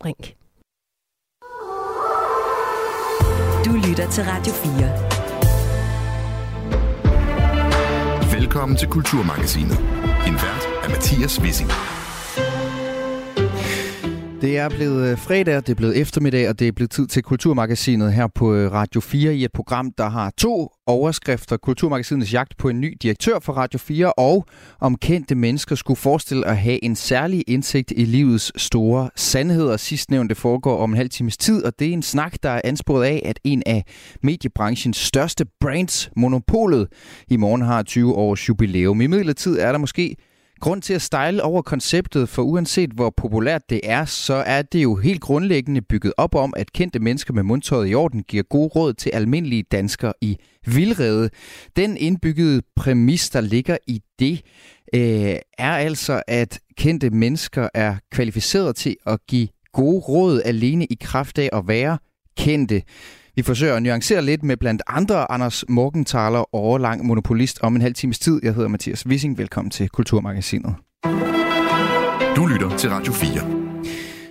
Brink. Du lytter til Radio 4. Velkommen til Kulturmagasinet. En vært er Mathias Wissing. Det er blevet øh, fredag, det er blevet eftermiddag, og det er blevet tid til Kulturmagasinet her på øh, Radio 4 i et program, der har to overskrifter. Kulturmagasinets jagt på en ny direktør for Radio 4, og om kendte mennesker skulle forestille at have en særlig indsigt i livets store sandheder. Sidstnævnte foregår om en halv times tid, og det er en snak, der er ansporet af, at en af mediebranchens største brands, Monopolet, i morgen har 20 års jubilæum. I midlertid er der måske grund til at style over konceptet, for uanset hvor populært det er, så er det jo helt grundlæggende bygget op om, at kendte mennesker med mundtøjet i orden giver gode råd til almindelige danskere i vildrede. Den indbyggede præmis, der ligger i det, øh, er altså, at kendte mennesker er kvalificeret til at give gode råd alene i kraft af at være kendte. Vi forsøger at nuancere lidt med blandt andre Anders Morgenthaler, overlang monopolist om en halv times tid. Jeg hedder Mathias Wissing. Velkommen til Kulturmagasinet. Du lytter til Radio 4.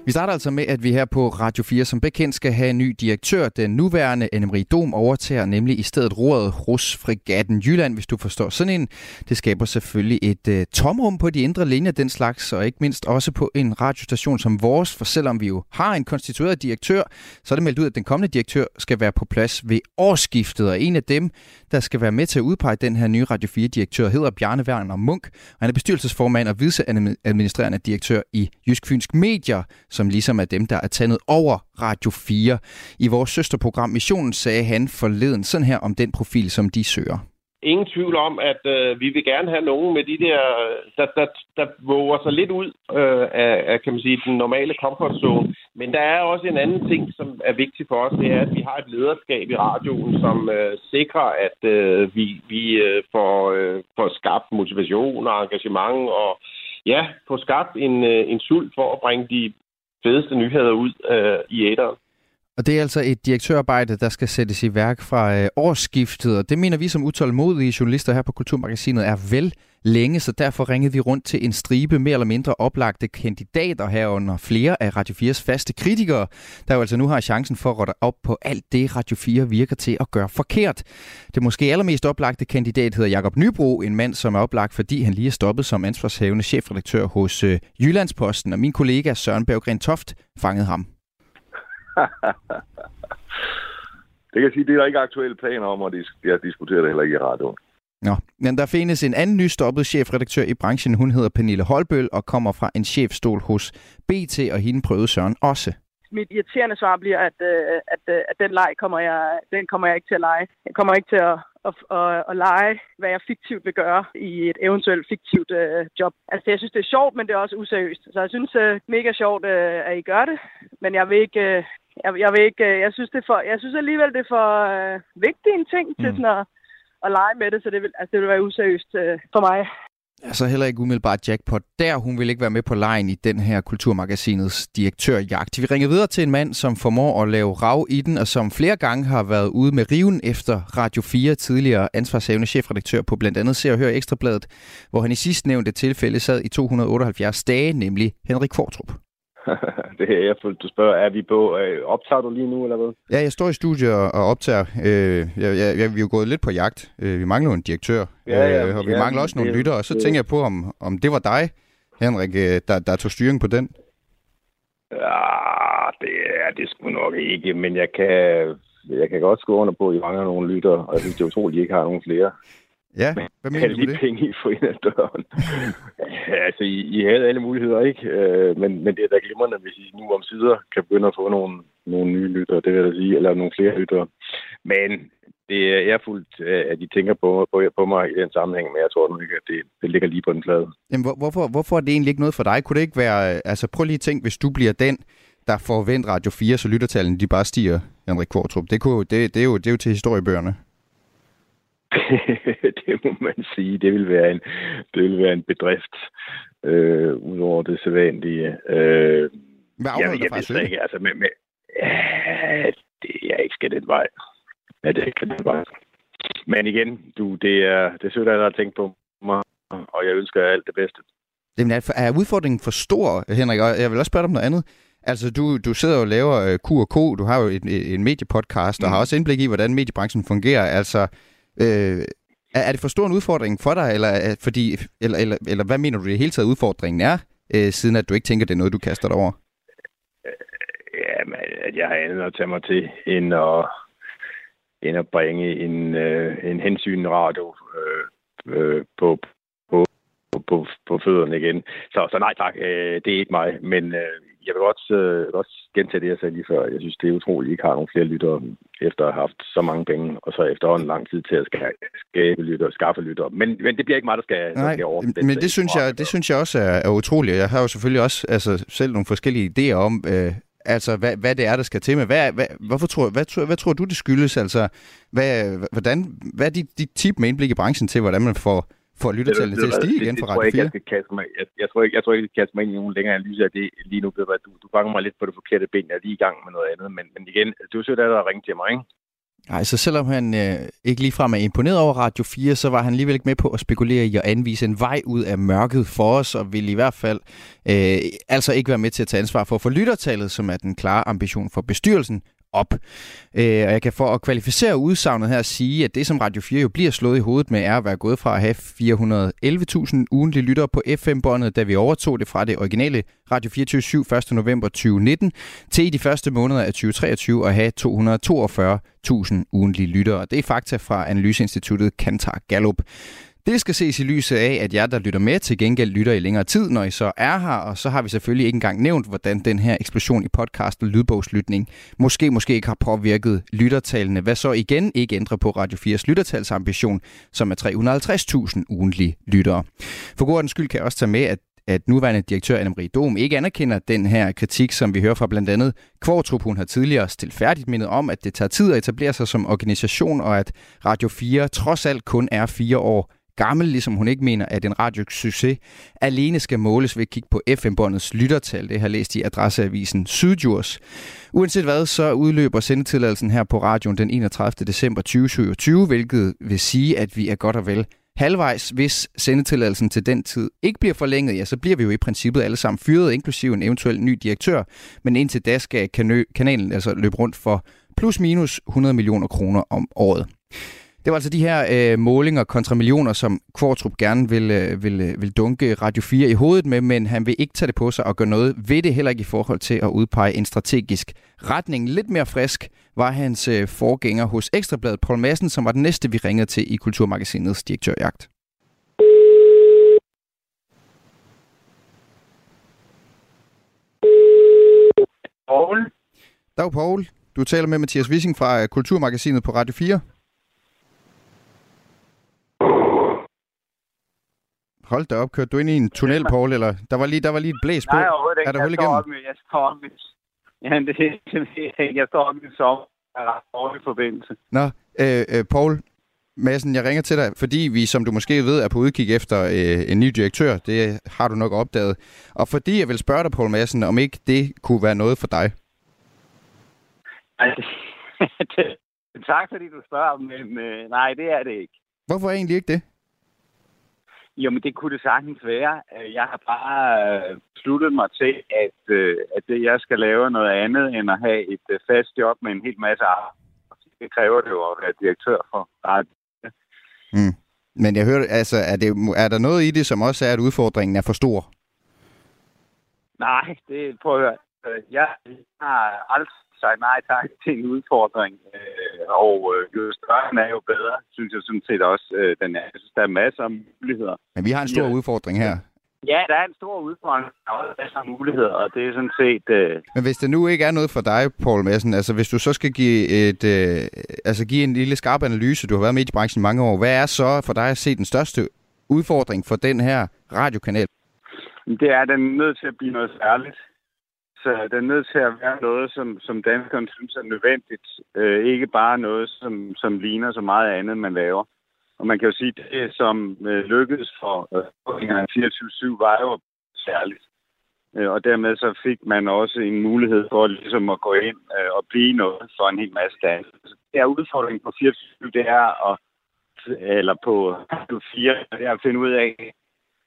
Vi starter altså med, at vi her på Radio 4 som bekendt skal have en ny direktør. Den nuværende Anne-Marie Dom overtager nemlig i stedet roret hos Fregatten Jylland, hvis du forstår sådan en. Det skaber selvfølgelig et uh, tomrum på de indre linjer, den slags, og ikke mindst også på en radiostation som vores. For selvom vi jo har en konstitueret direktør, så er det meldt ud, at den kommende direktør skal være på plads ved årsskiftet. Og en af dem, der skal være med til at udpege den her nye Radio 4-direktør, hedder Bjarne Werner Munk. Og han er bestyrelsesformand og viceadministrerende direktør i Jysk Fynsk Medier, som ligesom er dem, der er tandet over Radio 4. I vores søsterprogram Missionen sagde han forleden sådan her om den profil, som de søger. Ingen tvivl om, at øh, vi vil gerne have nogen med de der, der, der, der våger sig lidt ud øh, af, af, kan man sige, den normale comfort zone. Men der er også en anden ting, som er vigtig for os, det er, at vi har et lederskab i radioen, som øh, sikrer, at øh, vi, vi øh, får, øh, får skabt motivation og engagement og ja, få skabt en, øh, en sult for at bringe de fedeste nyheder ud øh, i æderen. Og det er altså et direktørarbejde, der skal sættes i værk fra øh, årsskiftet, og det mener vi som utålmodige journalister her på Kulturmagasinet er vel længe, så derfor ringede vi rundt til en stribe mere eller mindre oplagte kandidater herunder flere af Radio 4's faste kritikere, der jo altså nu har chancen for at råde op på alt det, Radio 4 virker til at gøre forkert. Det måske allermest oplagte kandidat hedder Jakob Nybro, en mand, som er oplagt, fordi han lige er stoppet som ansvarshævende chefredaktør hos øh, Jyllandsposten, og min kollega Søren Berggren Toft fangede ham. det kan jeg sige, det er der ikke aktuelle planer om, og jeg diskuterer det heller ikke i radioen. Nå, men der findes en anden nystoppet chefredaktør i branchen. Hun hedder Pernille Holbøl og kommer fra en chefstol hos BT, og hende prøvede Søren også. Mit irriterende svar bliver, at, øh, at, øh, at den leg kommer jeg, den kommer jeg ikke til at lege. Jeg kommer ikke til at, at, at, at lege, hvad jeg fiktivt vil gøre i et eventuelt fiktivt uh, job. Altså, jeg synes, det er sjovt, men det er også useriøst. Så jeg synes uh, mega sjovt, uh, at I gør det, men jeg vil ikke... Uh, jeg, jeg vil ikke, jeg synes, det for, jeg synes alligevel, det er for uh, vigtig en ting til mm. sådan at, at lege med det, så det vil, altså, det vil være useriøst uh, for mig. Altså heller ikke umiddelbart jackpot der. Hun vil ikke være med på lejen i den her kulturmagasinets direktørjagt. Vi ringer videre til en mand, som formår at lave rav i den, og som flere gange har været ude med riven efter Radio 4, tidligere ansvarshavende chefredaktør på blandt andet Se og Hør Ekstrabladet, hvor han i sidst nævnte tilfælde sad i 278 dage, nemlig Henrik Kvartrup. det er jeg fuldt, du spørger. Er vi på, øh, optager du lige nu, eller hvad? Ja, jeg står i studiet og optager. Øh, jeg, jeg, jeg, vi er jo gået lidt på jagt. Øh, vi mangler en direktør, ja, ja, øh, og vi ja, mangler også nogle det, lyttere. Og så det, tænker jeg på, om, om det var dig, Henrik, øh, der, der tog styring på den. Ja, det er det sgu nok ikke, men jeg kan, jeg kan godt skrive under på, at I mangler nogle lyttere, og jeg synes, det er utroligt, at I ikke har nogen flere. Ja, hvad mener du med det? penge i for en af døren. altså, I, I havde alle muligheder, ikke? Øh, men, men det er da glimrende, hvis I nu om sider kan begynde at få nogle, nogle nye lyttere, det vil jeg sige, eller nogle flere lyttere. Men det er fuldt, at de tænker på, på, på mig i den sammenhæng, men jeg tror nu ikke, at det, det ligger lige på den flade. Jamen, hvor, hvorfor, hvorfor er det egentlig ikke noget for dig? Kunne det ikke være... Altså, prøv lige at tænke, hvis du bliver den, der får vendt Radio 4, så lyttertallene de bare stiger, Henrik Kvartrup. Det, kunne, det, det, er jo, det er jo til historiebøgerne. det må man sige. Det vil være en, det vil være en bedrift, øh, udover det sædvanlige. Øh, Hvad afholder dig fra ikke, altså med, med, ja, det er ikke skal den vej. Ja, det ikke den vej. Men igen, du, det er, det er sødt, at jeg har tænkt på mig, og jeg ønsker alt det bedste. Jamen, er udfordringen for stor, Henrik? Og jeg vil også spørge dig om noget andet. Altså, du, du sidder og laver uh, Q&K, du har jo en, en mediepodcast, og mm. har også indblik i, hvordan mediebranchen fungerer. Altså, øh, er, det for stor en udfordring for dig, eller, fordi, eller, eller, eller hvad mener du det hele taget udfordringen er, øh, siden at du ikke tænker, det er noget, du kaster dig over? Øh, ja, men at jeg har andet at tage mig til, end at, end at bringe en, øh, en hensyn radio øh, øh, på, på, på, på fødderne igen. Så, så nej tak, øh, det er ikke mig. Men øh, jeg vil godt, øh, godt gentage det, jeg sagde lige før. Jeg synes, det er utroligt, at I ikke har nogen flere lyttere, efter at have haft så mange penge, og så efterhånden lang tid til at skabe lyttere, skaffe lyttere. Men, men det bliver ikke mig, der skal, Nej, der skal over. Men det synes, jeg, det synes jeg også er, er utroligt. Jeg har jo selvfølgelig også altså, selv nogle forskellige idéer om, øh, altså hvad, hvad det er, der skal til med. Hvad, hvad, hvorfor tror, hvad, hvad, hvad tror du, det skyldes? Altså, hvad, hvordan, hvad er dit, dit tip med indblik i branchen til, hvordan man får for lyttertallene til at stige igen for Radio 4? Jeg, jeg, mig, jeg, jeg, tror ikke, jeg tror ikke, jeg skal kaste mig ind i nogen længere analyse af det lige nu. Du, du fanger mig lidt på det forkerte ben. Jeg er lige i gang med noget andet. Men, men igen, du er sødt af at ringe til mig, ikke? Nej, så selvom han øh, ikke ligefrem er imponeret over Radio 4, så var han alligevel ikke med på at spekulere i at anvise en vej ud af mørket for os, og ville i hvert fald øh, altså ikke være med til at tage ansvar for, for lyttertallet, som er den klare ambition for bestyrelsen, op. Øh, og jeg kan for at kvalificere udsagnet her sige, at det som Radio 4 jo bliver slået i hovedet med, er at være gået fra at have 411.000 ugentlige lyttere på FM-båndet, da vi overtog det fra det originale Radio 24 1. november 2019, til i de første måneder af 2023 at have 242.000 ugentlige lyttere. Det er fakta fra Analyseinstituttet Kantar Gallup. Det skal ses i lyset af, at jer, der lytter med, til gengæld lytter i længere tid, når I så er her, og så har vi selvfølgelig ikke engang nævnt, hvordan den her eksplosion i podcast og lydbogslytning måske måske ikke har påvirket lyttertallene. Hvad så igen ikke ændrer på Radio 4's lyttertalsambition, som er 350.000 ugentlige lyttere. For god skyld kan jeg også tage med, at at nuværende direktør Anne-Marie Dom ikke anerkender den her kritik, som vi hører fra blandt andet Kvartrup. Hun har tidligere stilfærdigt mindet om, at det tager tid at etablere sig som organisation, og at Radio 4 trods alt kun er fire år gammel, ligesom hun ikke mener, at en radiosucces alene skal måles ved at kigge på FM-båndets lyttertal. Det har læst i adresseavisen Sydjurs. Uanset hvad, så udløber sendetilladelsen her på radioen den 31. december 2027, hvilket vil sige, at vi er godt og vel halvvejs, hvis sendetilladelsen til den tid ikke bliver forlænget, ja, så bliver vi jo i princippet alle sammen fyret, inklusive en eventuel ny direktør. Men indtil da skal kanalen altså løbe rundt for plus minus 100 millioner kroner om året. Det var altså de her øh, målinger kontra millioner, som Kvartrup gerne vil, øh, vil, øh, vil dunke Radio 4 i hovedet med, men han vil ikke tage det på sig og gøre noget ved det, heller ikke i forhold til at udpege en strategisk retning. Lidt mere frisk var hans øh, forgænger hos Ekstrabladet, Paul Madsen, som var den næste, vi ringede til i Kulturmagasinets direktørjagt. Paul. Dag Paul. Du taler med Mathias Wissing fra øh, Kulturmagasinet på Radio 4. Hold da op, kørte du ind i en tunnel, Paul, eller der var lige, der var lige et blæs på? Nej, overhovedet ikke. Er der jeg hul igennem? Op jeg står op med, ja, det er jeg står op med sommer. Jeg har ret dårlig forbindelse. Nå, øh, øh, Paul Madsen, jeg ringer til dig, fordi vi, som du måske ved, er på udkig efter øh, en ny direktør. Det har du nok opdaget. Og fordi jeg vil spørge dig, Paul Madsen, om ikke det kunne være noget for dig? Tak fordi du spørger, men øh, nej, det er det ikke. Hvorfor egentlig ikke det? Jo, men det kunne det sagtens være. Øh, jeg har bare øh, sluttet mig til, at, øh, at det, jeg skal lave noget andet end at have et fast job med en hel masse arbejde. Det kræver det jo at være direktør for radio. Mm. Men jeg hørte, altså, er, det, er der noget i det, som også er, at udfordringen er for stor? Nej, det prøv at høre. Jeg har aldrig sagt nej tak til en udfordring. Øh, og øh, jo større den er, jo bedre, synes jeg sådan set også, øh, den er. Jeg synes, der er masser af muligheder. Men vi har en stor ja. udfordring her. Ja, der er en stor udfordring. Der er også masser af muligheder, og det er sådan set... Øh... Men hvis det nu ikke er noget for dig, Paul Madsen, altså hvis du så skal give, et, øh, altså give en lille skarp analyse, du har været med i branchen i mange år, hvad er så for dig at se den største udfordring for den her radiokanal? Det er, at den er nødt til at blive noget særligt. Altså, den er nødt til at være noget, som, som danskerne synes er nødvendigt. Øh, ikke bare noget, som, som ligner så meget andet, man laver. Og man kan jo sige, at det, som øh, lykkedes for øh, 24-7, var jo særligt. Øh, og dermed så fik man også en mulighed for ligesom at gå ind øh, og blive noget for en hel masse danskere. Så det er udfordringen på 24 det er at, eller på 4, det er at finde ud af,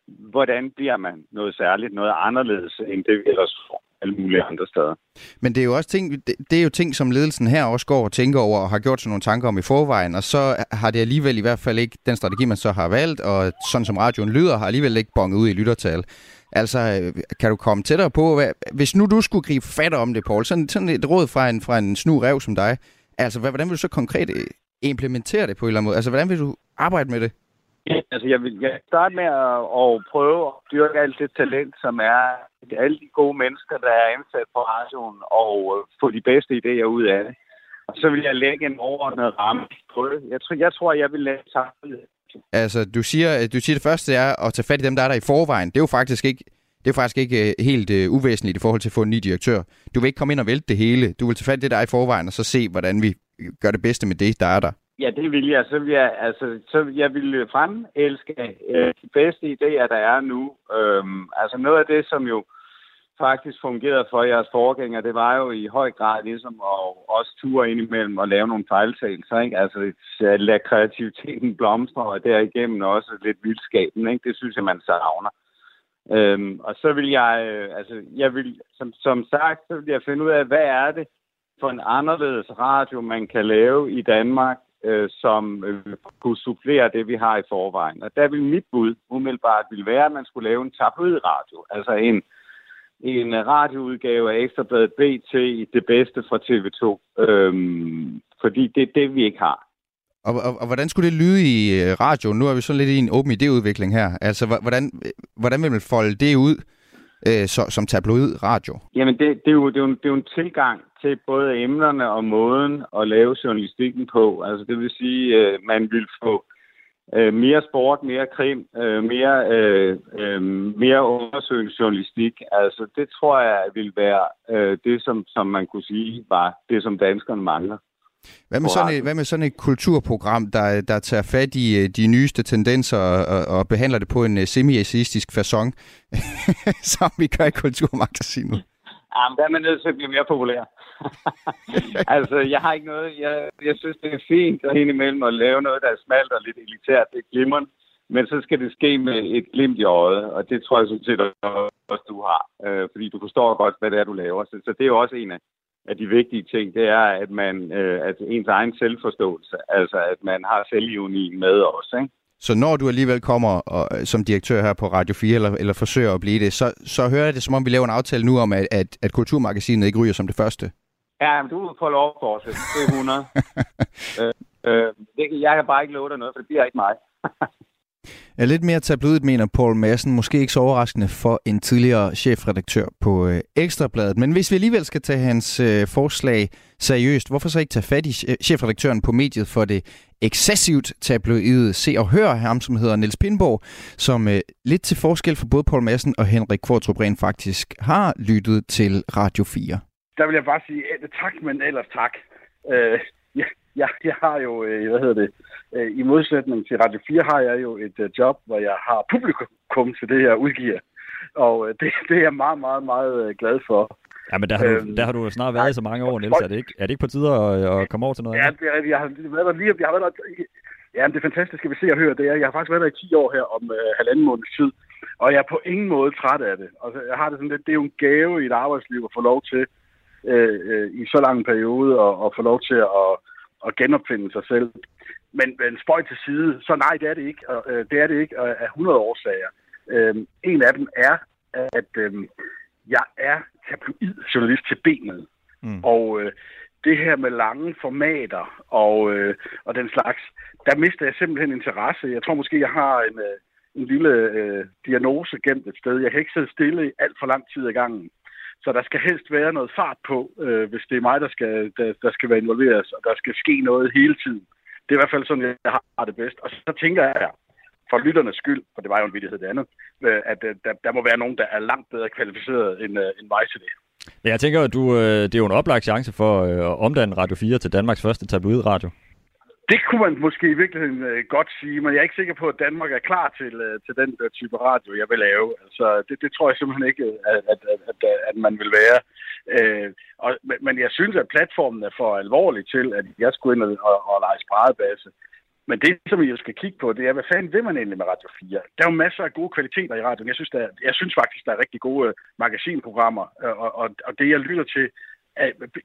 hvordan bliver man noget særligt, noget anderledes end det, vi ellers får alle mulige andre steder. Men det er jo også ting, det, er jo ting, som ledelsen her også går og tænker over og har gjort sig nogle tanker om i forvejen, og så har det alligevel i hvert fald ikke den strategi, man så har valgt, og sådan som radioen lyder, har alligevel ikke bonget ud i lyttertal. Altså, kan du komme tættere på, hvad, hvis nu du skulle gribe fat om det, Paul, sådan, sådan et råd fra en, fra en snu rev som dig, altså, hvordan vil du så konkret implementere det på en eller anden måde? Altså, hvordan vil du arbejde med det? Ja, altså jeg vil jeg starte med at, at prøve at dyrke alt det talent, som er alle de gode mennesker, der er ansat på radioen, og øh, få de bedste idéer ud af det. Og så vil jeg lægge en overordnet ramme på det. Jeg tror, jeg, tror, jeg vil lægge samlet. Altså, du siger, øh, du siger det første er at tage fat i dem, der er der i forvejen. Det er jo faktisk ikke, det er faktisk ikke øh, helt uh, uvæsentligt i forhold til at få en ny direktør. Du vil ikke komme ind og vælte det hele. Du vil tage fat i det, der er i forvejen, og så se, hvordan vi gør det bedste med det, der er der. Ja, det vil jeg. Så vil jeg, altså, så vil jeg vil elske øh, de bedste idéer, der er nu. Øhm, altså noget af det, som jo faktisk fungerede for jeres forgænger, det var jo i høj grad ligesom at også ture ind imellem og lave nogle fejltagelser. Ikke? Altså at lade kreativiteten blomstre, og derigennem også lidt vildskaben. Ikke? Det synes jeg, man savner. Øhm, og så vil jeg, øh, altså, jeg vil, som, som sagt, så vil jeg finde ud af, hvad er det for en anderledes radio, man kan lave i Danmark, øh, som øh, kunne supplere det, vi har i forvejen. Og der vil mit bud umiddelbart vil være, at man skulle lave en tabloidradio, altså en, en radioudgave af Ekstrabladet BT i det bedste fra TV2, øhm, fordi det er det, vi ikke har. Og, og, og hvordan skulle det lyde i øh, radioen? radio? Nu er vi så lidt i en åben idéudvikling her. Altså, hvordan, øh, hvordan vil man folde det ud øh, så, som tabloid radio? Jamen, det, det, er jo, det, er jo, det er jo en tilgang til både emnerne og måden at lave journalistikken på. Altså, det vil sige, øh, man vil få øh, mere sport, mere krim, øh, mere, øh, øh, mere undersøgende journalistik. Altså, det tror jeg vil være øh, det, som, som man kunne sige var det, som danskerne mangler. Hvad med, sådan et, hvad med sådan et kulturprogram, der, der tager fat i øh, de nyeste tendenser og, og, behandler det på en øh, semi-atheistisk façon, som vi gør i Kulturmagasinet? Jamen, der er man nødt til at blive mere populær. altså, jeg har ikke noget... Jeg, jeg synes, det er fint at hende imellem at lave noget, der er smalt og lidt elitært. Det er glimrende. Men så skal det ske med et glimt i øjet, og det tror jeg sådan set også, du har. Øh, fordi du forstår godt, hvad det er, du laver. Så, så det er jo også en af, af de vigtige ting, det er, at man øh, at ens egen selvforståelse, altså at man har selvjuni med os, ikke? Så når du alligevel kommer og, som direktør her på Radio 4, eller, eller forsøger at blive det, så, så hører jeg det, som om vi laver en aftale nu om, at, at, at Kulturmagasinet ikke ryger som det første. Ja, men du på lov for det. Det er 100. øh, øh, det, jeg kan bare ikke love dig noget, for det bliver ikke mig. er lidt mere tabloidt, mener Paul Madsen. Måske ikke så overraskende for en tidligere chefredaktør på øh, Ekstrabladet. Men hvis vi alligevel skal tage hans øh, forslag seriøst, hvorfor så ikke tage fat i chefredaktøren på mediet for det excessivt tabloide Se og Hør, ham som hedder Niels Pindborg, som øh, lidt til forskel for både Paul Madsen og Henrik Kvartrup rent faktisk har lyttet til Radio 4. Der vil jeg bare sige tak, men ellers tak. Øh, jeg, jeg har jo, øh, hvad hedder det, øh, i modsætning til Radio 4 har jeg jo et øh, job, hvor jeg har publikum til det, jeg udgiver. Og øh, det, det er jeg meget, meget, meget øh, glad for. Ja, men der har, du, øhm, der har du snart været i så mange år, Niels. Er det ikke, er det ikke på tide at, at komme over til noget ja, andet? Det er rigtigt. Jeg har været der lige, jeg har været der, ja, det fantastiske vi ser og hører, det er, jeg har faktisk været der i 10 år her om uh, halvanden måneds tid, og jeg er på ingen måde træt af det. Altså, jeg har det sådan lidt, det er jo en gave i et arbejdsliv at få lov til uh, uh, i så lang en periode at, at få lov til at, at genopfinde sig selv. Men, men spøj til side, så nej, det er det ikke. Og, uh, det er det ikke af 100 årsager. Uh, en af dem er, at uh, jeg er tabloid journalist til benet. Mm. Og øh, det her med lange formater og, øh, og den slags, der mister jeg simpelthen interesse. Jeg tror måske, jeg har en, øh, en lille øh, diagnose gemt et sted. Jeg kan ikke sidde stille alt for lang tid ad gangen. Så der skal helst være noget fart på, øh, hvis det er mig, der skal, der, der skal være involveret, og der skal ske noget hele tiden. Det er i hvert fald sådan, jeg har det bedst. Og så tænker jeg, for lytternes skyld, for det var jo en vidighed det andet, øh, at øh, der, der må være nogen, der er langt bedre kvalificeret end, øh, end mig til det. Men jeg tænker, at du, øh, det er jo en oplagt chance for øh, at omdanne Radio 4 til Danmarks første tabloidradio. Det kunne man måske i virkeligheden øh, godt sige, men jeg er ikke sikker på, at Danmark er klar til, øh, til den der type radio, jeg vil lave. Altså, det, det tror jeg simpelthen ikke, at, at, at, at man vil være. Øh, og, men jeg synes, at platformen er for alvorlig til, at jeg skulle ind og, og, og lege spredebase. Men det, som jeg skal kigge på, det er, hvad fanden vil man egentlig med Radio 4? Der er jo masser af gode kvaliteter i radioen. Jeg synes, der, jeg synes faktisk, der er rigtig gode magasinprogrammer, og, og, og det, jeg lytter til,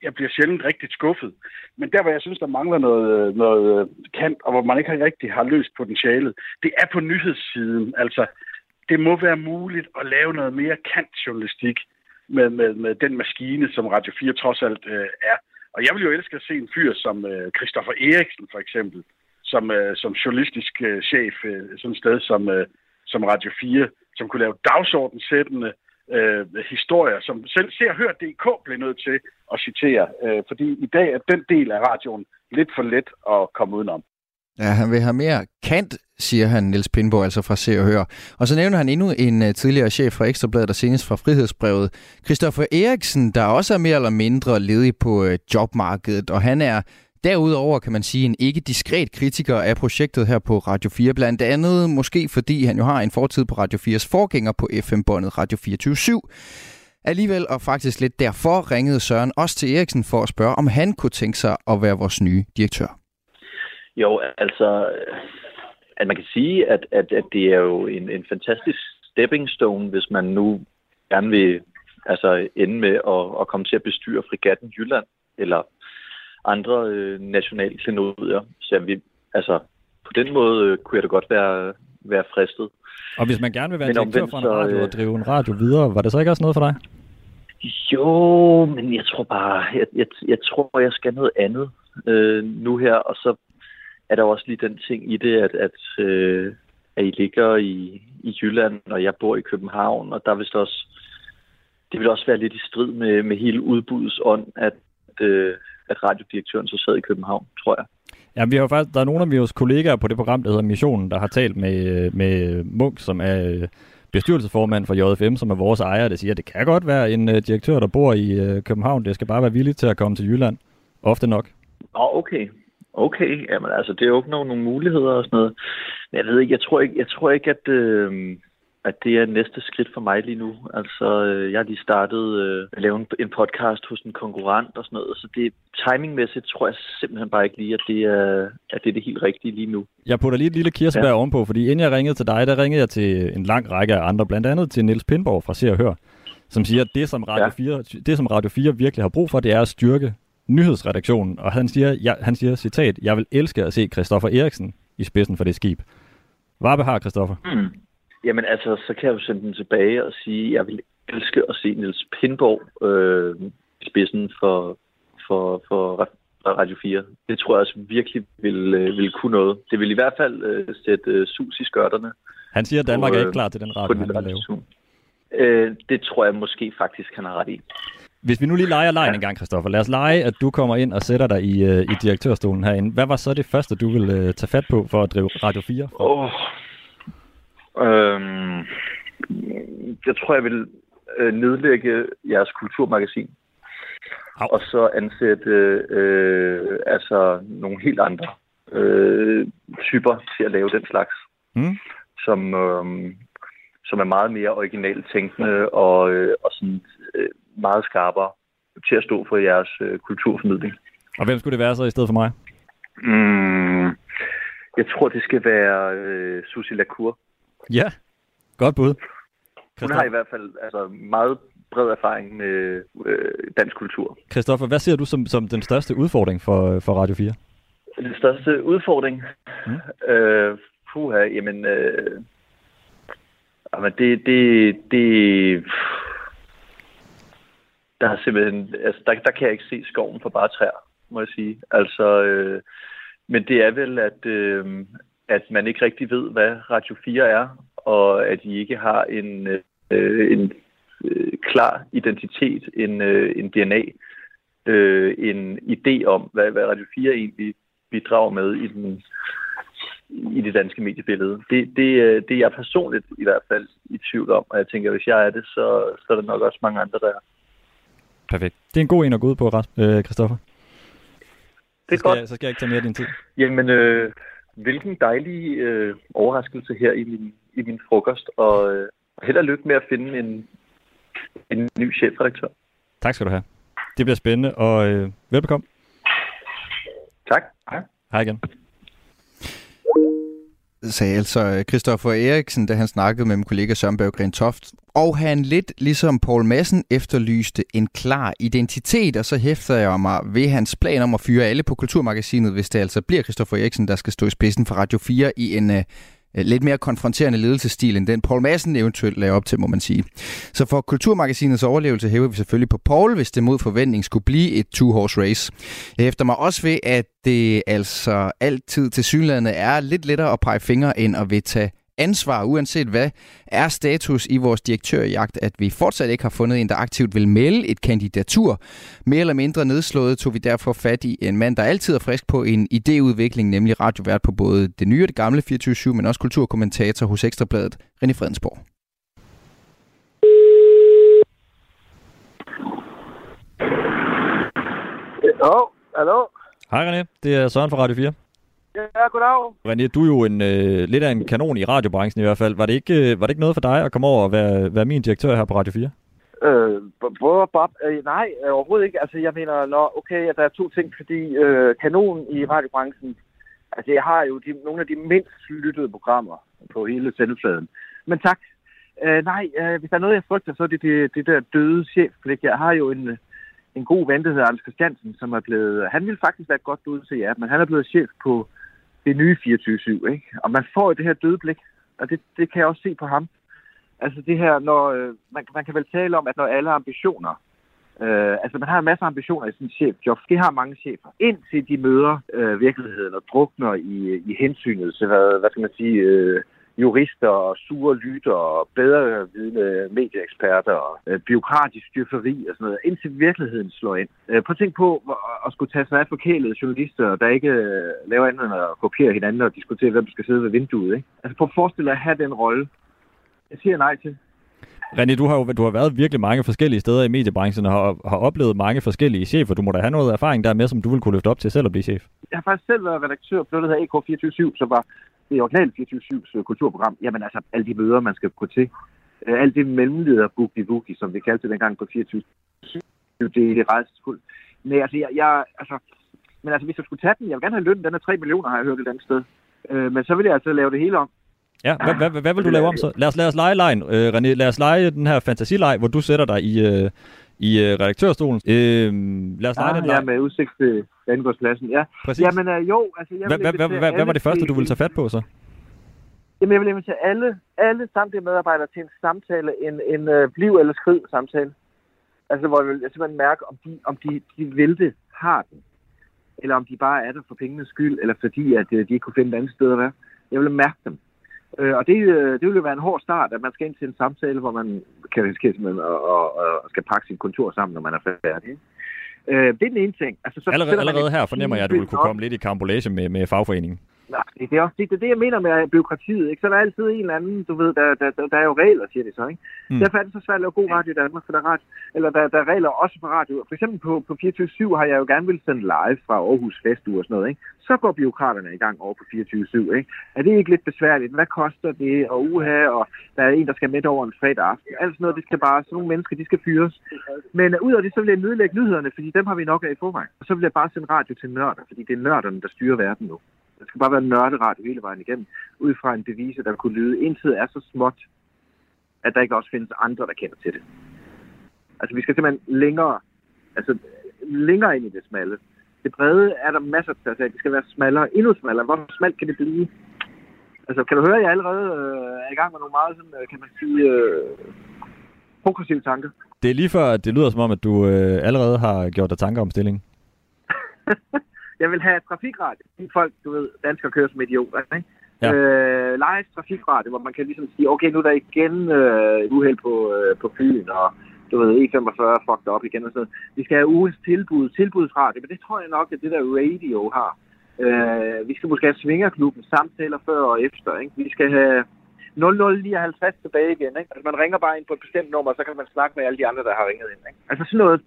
jeg bliver sjældent rigtig skuffet. Men der, hvor jeg synes, der mangler noget, noget øh, kant, og hvor man ikke rigtig har løst potentialet, det er på nyhedssiden. Altså, det må være muligt at lave noget mere kantjournalistik med, med, med den maskine, som Radio 4 trods alt øh, er. Og jeg vil jo elske at se en fyr som øh, Christoffer Eriksen, for eksempel, som, øh, som journalistisk øh, chef øh, sådan et sted som, øh, som Radio 4, som kunne lave dagsordensættende øh, historier, som selv ser og hørt DK blev nødt til at citere. Øh, fordi i dag er den del af radioen lidt for let at komme udenom. Ja, han vil have mere kant, siger han, Niels Pindborg, altså fra Se og Hør. Og så nævner han endnu en øh, tidligere chef fra Ekstrabladet, og senest fra Frihedsbrevet, Christoffer Eriksen, der også er mere eller mindre ledig på øh, jobmarkedet, og han er Derudover kan man sige en ikke diskret kritiker af projektet her på Radio 4, blandt andet måske fordi han jo har en fortid på Radio 4's forgænger på FM-båndet Radio 24 Alligevel og faktisk lidt derfor ringede Søren også til Eriksen for at spørge, om han kunne tænke sig at være vores nye direktør. Jo, altså, at man kan sige, at, at, at det er jo en, en fantastisk stepping stone, hvis man nu gerne vil altså, ende med at, at komme til at bestyre frigatten Jylland, eller andre øh, nationale klenodier. Så vi, altså, på den måde øh, kunne jeg da godt være, være fristet. Og hvis man gerne vil være en direktør for en radio og øh, drive en radio videre, var det så ikke også noget for dig? Jo, men jeg tror bare, jeg, jeg, jeg tror, jeg skal noget andet øh, nu her, og så er der også lige den ting i det, at, at, øh, at I ligger i, i Jylland, og jeg bor i København, og der vil også, det vil også være lidt i strid med, med hele udbudets ånd, at, øh, at radiodirektøren så sad i København, tror jeg. Ja, vi har faktisk, der er nogle af vores kollegaer på det program, der hedder Missionen, der har talt med, med Munk, som er bestyrelsesformand for JFM, som er vores ejer, der siger, at det kan godt være en uh, direktør, der bor i København. Det skal bare være villig til at komme til Jylland. Ofte nok. Oh, okay. Okay, jamen altså, det er jo nogle, nogle muligheder og sådan noget. Men jeg ved ikke, jeg tror ikke, jeg tror ikke at, øh, at det er næste skridt for mig lige nu. Altså, øh, jeg har lige startet øh, at lave en, en podcast hos en konkurrent og sådan noget, så det timingmæssigt tror jeg simpelthen bare ikke lige, at det er, at det, er det helt rigtige lige nu. Jeg putter lige et lille kirsebær ja. ovenpå, fordi inden jeg ringede til dig, der ringede jeg til en lang række af andre, blandt andet til Niels Pindborg fra Se og Hør, som siger, at det som, Radio ja. 4, det, som Radio 4 virkelig har brug for, det er at styrke nyhedsredaktionen. Og han siger, ja, han siger citat, jeg vil elske at se Christoffer Eriksen i spidsen for det skib. Hvad har Christoffer? Mm. Jamen altså, så kan jeg jo sende den tilbage og sige, at jeg vil elske at se Niels Pindborg øh, i spidsen for, for, for Radio 4. Det tror jeg også virkelig vil, øh, vil kunne noget. Det vil i hvert fald øh, sætte øh, sus i skørterne. Han siger, at Danmark og, er ikke klar til den radio, han vil lave. Øh, det tror jeg måske faktisk, han har ret i. Hvis vi nu lige leger lejen ja. en gang, Christoffer. Lad os lege, at du kommer ind og sætter dig i, uh, i direktørstolen herinde. Hvad var så det første, du ville uh, tage fat på for at drive Radio 4? Åh, oh, Øhm, jeg tror, jeg vil øh, nedlægge jeres kulturmagasin. Au. Og så ansætte øh, altså nogle helt andre øh, typer til at lave den slags. Mm. Som, øh, som er meget mere originalt tænkende og, øh, og sådan, øh, meget skarpere til at stå for jeres øh, kulturformidling. Og hvem skulle det være så i stedet for mig? Mm, jeg tror, det skal være øh, Susie Lacour. Ja, godt bud. Hun har i hvert fald altså, meget bred erfaring med øh, dansk kultur. Christoffer, hvad ser du som, som den største udfordring for, for Radio 4? Den største udfordring? Mm. Øh, puha, jamen... Øh, jamen det, det, det, der er simpelthen, altså der, der kan jeg ikke se skoven for bare træer, må jeg sige. Altså, øh, men det er vel, at, øh, at man ikke rigtig ved, hvad Radio 4 er, og at de ikke har en, øh, en øh, klar identitet, en, øh, en DNA, øh, en idé om, hvad, hvad Radio 4 egentlig bidrager med i, den, i det danske mediebillede. Det, det, øh, det er jeg personligt i hvert fald i tvivl om, og jeg tænker, hvis jeg er det, så, så er der nok også mange andre, der er. Perfekt. Det er en god en at gå ud på, øh, Christoffer. Det er så godt. Jeg, så skal jeg ikke tage mere af din tid. Jamen, øh, hvilken dejlig øh, overraskelse her i min, i min frokost, og øh, held og lykke med at finde en, en ny chefredaktør. Tak skal du have. Det bliver spændende, og øh, velbekomme. Tak. Hej. Hej igen sagde altså øh, Christoffer Eriksen, da han snakkede med min kollega Søren Berggren Toft. Og han lidt ligesom Paul Madsen efterlyste en klar identitet, og så hæfter jeg mig ved hans plan om at fyre alle på Kulturmagasinet, hvis det altså bliver Christoffer Eriksen, der skal stå i spidsen for Radio 4 i en øh, Øh, lidt mere konfronterende ledelsesstil, end den Paul Madsen eventuelt lagde op til, må man sige. Så for Kulturmagasinets overlevelse hæver vi selvfølgelig på Paul, hvis det mod forventning skulle blive et two-horse race. Jeg hæfter mig også ved, at det altså altid til synlædende er lidt lettere at pege fingre, end at vedtage ansvar, uanset hvad er status i vores direktørjagt, at vi fortsat ikke har fundet en, der aktivt vil melde et kandidatur. Mere eller mindre nedslået tog vi derfor fat i en mand, der altid er frisk på en idéudvikling, nemlig radiovært på både det nye og det gamle 24 men også kulturkommentator hos Ekstrabladet, René Fredensborg. Hallo, hallo. Hej René, det er Søren fra Radio 4. Ja, goddag. René, du er jo en, øh, lidt af en kanon i radiobranchen i hvert fald. Var det ikke, øh, var det ikke noget for dig at komme over og være, være min direktør her på Radio 4? Øh, hvor Bob? Øh, nej, overhovedet ikke. Altså, jeg mener, når, okay, at der er to ting, fordi øh, kanon i radiobranchen, altså, jeg har jo de, nogle af de mindst lyttede programmer på hele sendefladen. Men tak. Øh, nej, øh, hvis der er noget, jeg frygter, så er det det, det der døde chefblik. Jeg har jo en, en god ven, der hedder Anders Christiansen, som er blevet... Han ville faktisk være et godt bud til jer, men han er blevet chef på det nye 24-7, ikke? Og man får jo det her døde blik, og det, det kan jeg også se på ham. Altså det her, når øh, man, man kan vel tale om, at når alle ambitioner, øh, altså man har en masse ambitioner i sin chefjob, det har mange chefer, indtil de møder øh, virkeligheden og drukner i, i hensynet til, hvad, hvad skal man sige, øh, jurister og sure lytter og bedre vidne medieeksperter og øh, byråkratisk styrferi og sådan noget, indtil virkeligheden slår ind. Øh, prøv at tænke på at, at skulle tage sig af forkælede journalister, der ikke øh, laver andet end at kopiere hinanden og diskutere, hvem der skal sidde ved vinduet. Ikke? Altså prøv at forestille dig at have den rolle. Jeg siger nej til. René, du har jo du har været virkelig mange forskellige steder i mediebranchen og har, har oplevet mange forskellige chefer. Du må da have noget erfaring der med, som du vil kunne løfte op til selv at blive chef. Jeg har faktisk selv været redaktør på noget, der hedder EK247, som var det originale 24-7's øh, kulturprogram, jamen altså alle de møder, man skal gå til, øh, alt det mellemleder boogie boogie, som vi kaldte det dengang på 24 det er rejsesfuldt. Men altså, jeg, jeg, altså, men altså, hvis jeg skulle tage den, jeg vil gerne have løn, den er 3 millioner, har jeg hørt et andet sted. Øh, men så vil jeg altså lave det hele om. Ja, hvad, hvad, hvad vil du lave om så? Lad os, lad os lege lejen, øh, René. Lad os lege den her fantasileg, hvor du sætter dig i, øh, i øh, redaktørstolen. Øh, lad os lege ah, den Ja, med udsigt til Dannegårdspladsen, ja. Præcis. Jamen øh, jo, altså... Jeg hvad, hvad, hvad, hvad, hvad var det første, du ville tage fat på så? Jamen, jeg vil invitere alle, alle samtlige medarbejdere til en samtale, en, en uh, bliv- eller skrid-samtale. Altså, hvor jeg vil simpelthen mærke, om de, om de, de vil det, har den. Eller om de bare er der for pengenes skyld, eller fordi, at uh, de ikke kunne finde et andet sted at være. Jeg vil mærke dem. Uh, og det, uh, det vil jo være en hård start, at man skal ind til en samtale, hvor man kan risikere simpelthen og, og, og skal pakke sin kontor sammen, når man er færdig. Uh, det er den ene ting. Altså, så allerede allerede her fornemmer jeg, at du vil kunne komme lidt i kambolage med, med fagforeningen. Nej, det er også det, det, er det, jeg mener med byråkratiet. Ikke? Så der er altid en eller anden, du ved, der, der, der, der er jo regler, siger det så. Ikke? Mm. Derfor er det så svært at lave god radio i Danmark, for der er, radio, eller der, der er regler også på radio. For eksempel på, på 24-7 har jeg jo gerne vil sende live fra Aarhus Festuge og sådan noget. Ikke? Så går byråkraterne i gang over på 24-7. Ikke? Er det ikke lidt besværligt? Hvad koster det? Og uha, og der er en, der skal med over en fredag aften. Alt sådan noget, det skal bare, sådan nogle mennesker, de skal fyres. Men uh, ud af det, så vil jeg nedlægge nyhederne, fordi dem har vi nok af i forvejen. Og så vil jeg bare sende radio til nørder, fordi det er nørderne, der styrer verden nu. Det skal bare være nørderadio hele vejen igennem, ud fra en devise, der kunne lyde, tid er så småt, at der ikke også findes andre, der kender til det. Altså, vi skal simpelthen længere, altså længere ind i det smalle. Det brede er der masser til at sige. Det skal være smallere, endnu smallere. Hvor smalt kan det blive? Altså, kan du høre, at jeg allerede øh, er i gang med nogle meget, sådan, øh, kan man sige, øh, progressive tanker? Det er lige før, at det lyder som om, at du øh, allerede har gjort dig tanker om stillingen. jeg vil have trafikradio. De folk, du ved, danskere kører som idioter, ikke? Ja. Øh, live trafikradio, hvor man kan ligesom sige, okay, nu er der igen øh, et uheld på, øh, på Fyn, og du ved, E45 fucked op igen og sådan Vi skal have ugens tilbud, tilbudsradio, men det tror jeg nok, at det der radio har. Øh, vi skal måske have Svingerklubben, samtaler før og efter, ikke? Vi skal have 0059 tilbage igen, ikke? Altså man ringer bare ind på et bestemt nummer, så kan man snakke med alle de andre, der har ringet ind, ikke? Altså sådan noget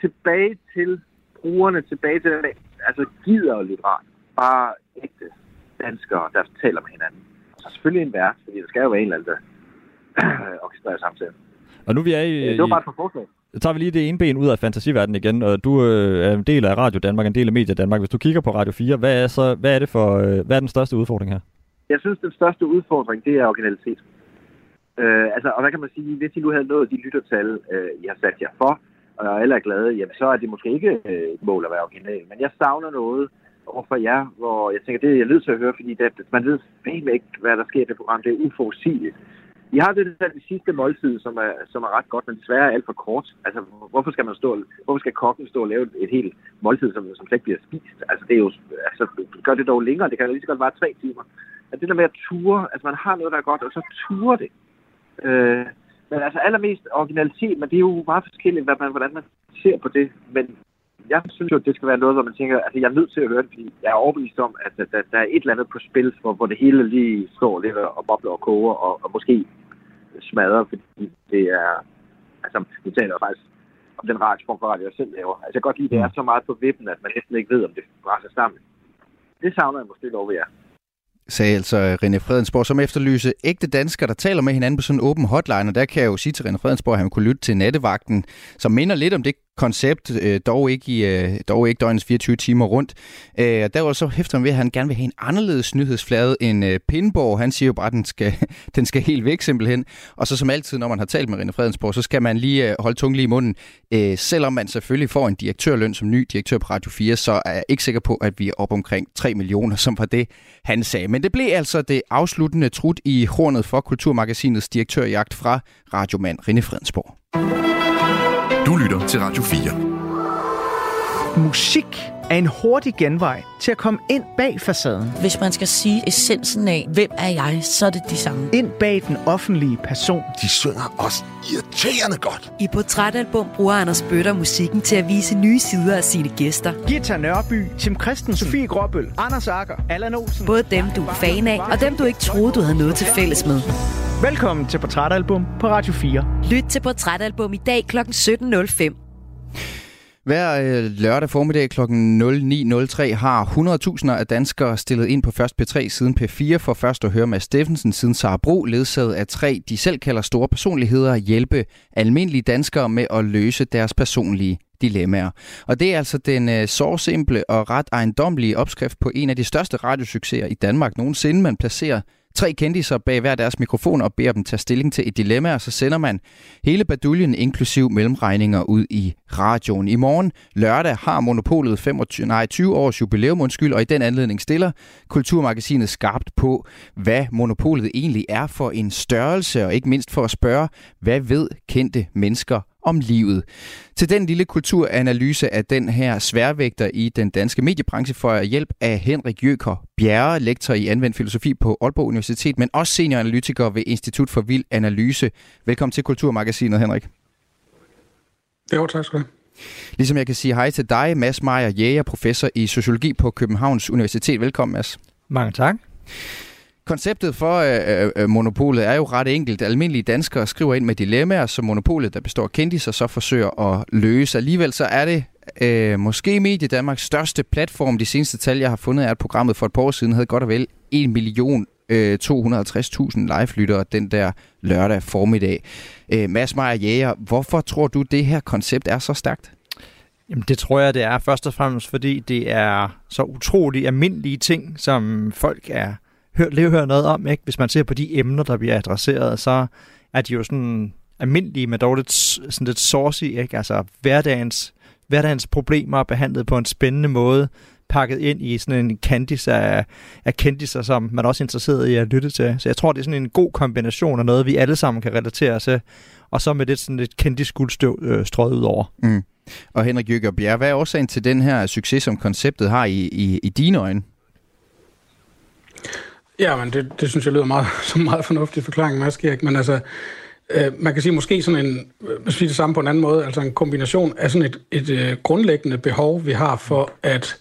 tilbage til brugerne, tilbage til altså gider lidt rart. Bare ægte danskere, der taler med hinanden. Så selvfølgelig en vært, fordi der skal jo være en eller anden, der orkestrerer samtalen. Og nu vi er i... Det var bare et forslag. Så tager vi lige det ene ben ud af fantasiverdenen igen, og du øh, er en del af Radio Danmark, en del af Medie Danmark. Hvis du kigger på Radio 4, hvad er, så, hvad er det for, øh, hvad er den største udfordring her? Jeg synes, den største udfordring, det er originalitet. Øh, altså, og hvad kan man sige, hvis I nu havde nået de lyttertal, øh, I har sat jer for, og alle er glade, jamen så er det måske ikke øh, et mål at være original. Men jeg savner noget overfor jer, hvor jeg tænker, det er jeg nødt til at høre, fordi det, man ved fandme ikke, hvad der sker i det program. Det er uforudsigeligt. I har det der det sidste måltid, som er, som er ret godt, men desværre er alt for kort. Altså, hvorfor skal man stå, hvorfor skal kokken stå og lave et helt måltid, som, som slet ikke bliver spist? Altså, det er jo, altså, gør det dog længere. Det kan lige så godt være tre timer. At det der med at ture, altså, man har noget, der er godt, og så ture det. Øh, men altså allermest originalitet, men det er jo meget forskelligt, hvad man, hvordan man ser på det. Men jeg synes jo, at det skal være noget, hvor man tænker, altså jeg er nødt til at høre det, fordi jeg er overbevist om, at der, der er et eller andet på spil, hvor, hvor det hele lige står lidt og bobler og koger, og, og måske smadrer, fordi det er, altså vi taler faktisk om den radioform for radio, jeg selv laver. Altså jeg kan godt lide, at det er så meget på vippen, at man næsten ikke ved, om det brænder sammen. Det savner jeg måske lov ved jer sagde altså øh, René Fredensborg, som efterlyse ægte danskere, der taler med hinanden på sådan en åben hotline, og der kan jeg jo sige til René Fredensborg, at han kunne lytte til nattevagten, som minder lidt om det koncept, øh, dog, ikke i, øh, dog ikke døgnets 24 timer rundt. Øh, der var så hæfter han ved, at han gerne vil have en anderledes nyhedsflade end øh, Pindborg. Han siger jo bare, at den skal, den skal helt væk simpelthen. Og så som altid, når man har talt med René Fredensborg, så skal man lige øh, holde tungen lige i munden. Øh, selvom man selvfølgelig får en direktørløn som ny direktør på Radio 4, så er jeg ikke sikker på, at vi er op omkring 3 millioner, som var det, han sagde. Men det blev altså det afsluttende trut i hornet for Kulturmagasinets direktørjagt fra radiomand René Fredensborg. Du lytter til Radio 4. Musik er en hurtig genvej til at komme ind bag facaden. Hvis man skal sige essensen af, hvem er jeg, så er det de samme. Ind bag den offentlige person. De synger også irriterende godt. I Portrætalbum bruger Anders Bøtter musikken til at vise nye sider af sine gæster. Gita Nørby, Tim Christensen, Sofie Gråbøl, Anders Akker, Allan Olsen. Både dem, du er fan af, og dem, du ikke troede, du havde noget til fælles med. Velkommen til Portrætalbum på Radio 4. Lyt til Portrætalbum i dag kl. 17.05. Hver øh, lørdag formiddag kl. 09.03 har 100.000 af danskere stillet ind på Først P3 siden P4 for først at høre Mads Steffensen siden Sara Bro, ledsaget af tre, de selv kalder store personligheder, hjælpe almindelige danskere med at løse deres personlige dilemmaer. Og det er altså den øh, så simple og ret ejendomlige opskrift på en af de største radiosucceser i Danmark nogensinde. Man placerer tre kendiser bag hver deres mikrofon og beder dem tage stilling til et dilemma, og så sender man hele baduljen inklusiv mellemregninger ud i radioen. I morgen lørdag har Monopolet 25, nej, 20 års jubilæum, undskyld, og i den anledning stiller Kulturmagasinet skarpt på, hvad Monopolet egentlig er for en størrelse, og ikke mindst for at spørge, hvad ved kendte mennesker om livet. Til den lille kulturanalyse af den her sværvægter i den danske mediebranche får jeg hjælp af Henrik Jøker Bjerre, lektor i anvendt filosofi på Aalborg Universitet, men også senioranalytiker ved Institut for Vild Analyse. Velkommen til Kulturmagasinet, Henrik. Jo, tak skal du Ligesom jeg kan sige hej til dig, Mads Meyer Jæger, professor i sociologi på Københavns Universitet. Velkommen, Mads. Mange tak. Konceptet for øh, øh, øh, monopolet er jo ret enkelt. Almindelige danskere skriver ind med dilemmaer, som monopolet, der består af kendiser, så forsøger at løse. Alligevel så er det øh, måske Medie Danmarks største platform. De seneste tal, jeg har fundet, er, at programmet for et par år siden havde godt og vel 1 million øh, 250.000 live-lyttere den der lørdag formiddag. Øh, Mads Meyer Jæger, hvorfor tror du, det her koncept er så stærkt? Jamen det tror jeg, det er først og fremmest, fordi det er så utrolig almindelige ting, som folk er hørt, hørt noget om. Ikke? Hvis man ser på de emner, der bliver adresseret, så er de jo sådan almindelige, men dog lidt, sådan lidt saucy. Ikke? Altså hverdagens, hverdagens problemer er behandlet på en spændende måde, pakket ind i sådan en kandis af, af kendiser, som man også er interesseret i at lytte til. Så jeg tror, det er sådan en god kombination af noget, vi alle sammen kan relatere til, og så med lidt sådan et kendis guldstøv øh, strøget ud over. Mm. Og Henrik Jøger Bjerg, hvad er årsagen til den her succes, som konceptet har i, i, i dine øjne? Ja, men det, det synes jeg lyder meget, som en meget fornuftig forklaring, Mads Kirk. Men altså, øh, man kan sige måske sådan en, øh, hvis vi det samme på en anden måde, altså en kombination af sådan et, et øh, grundlæggende behov, vi har for at,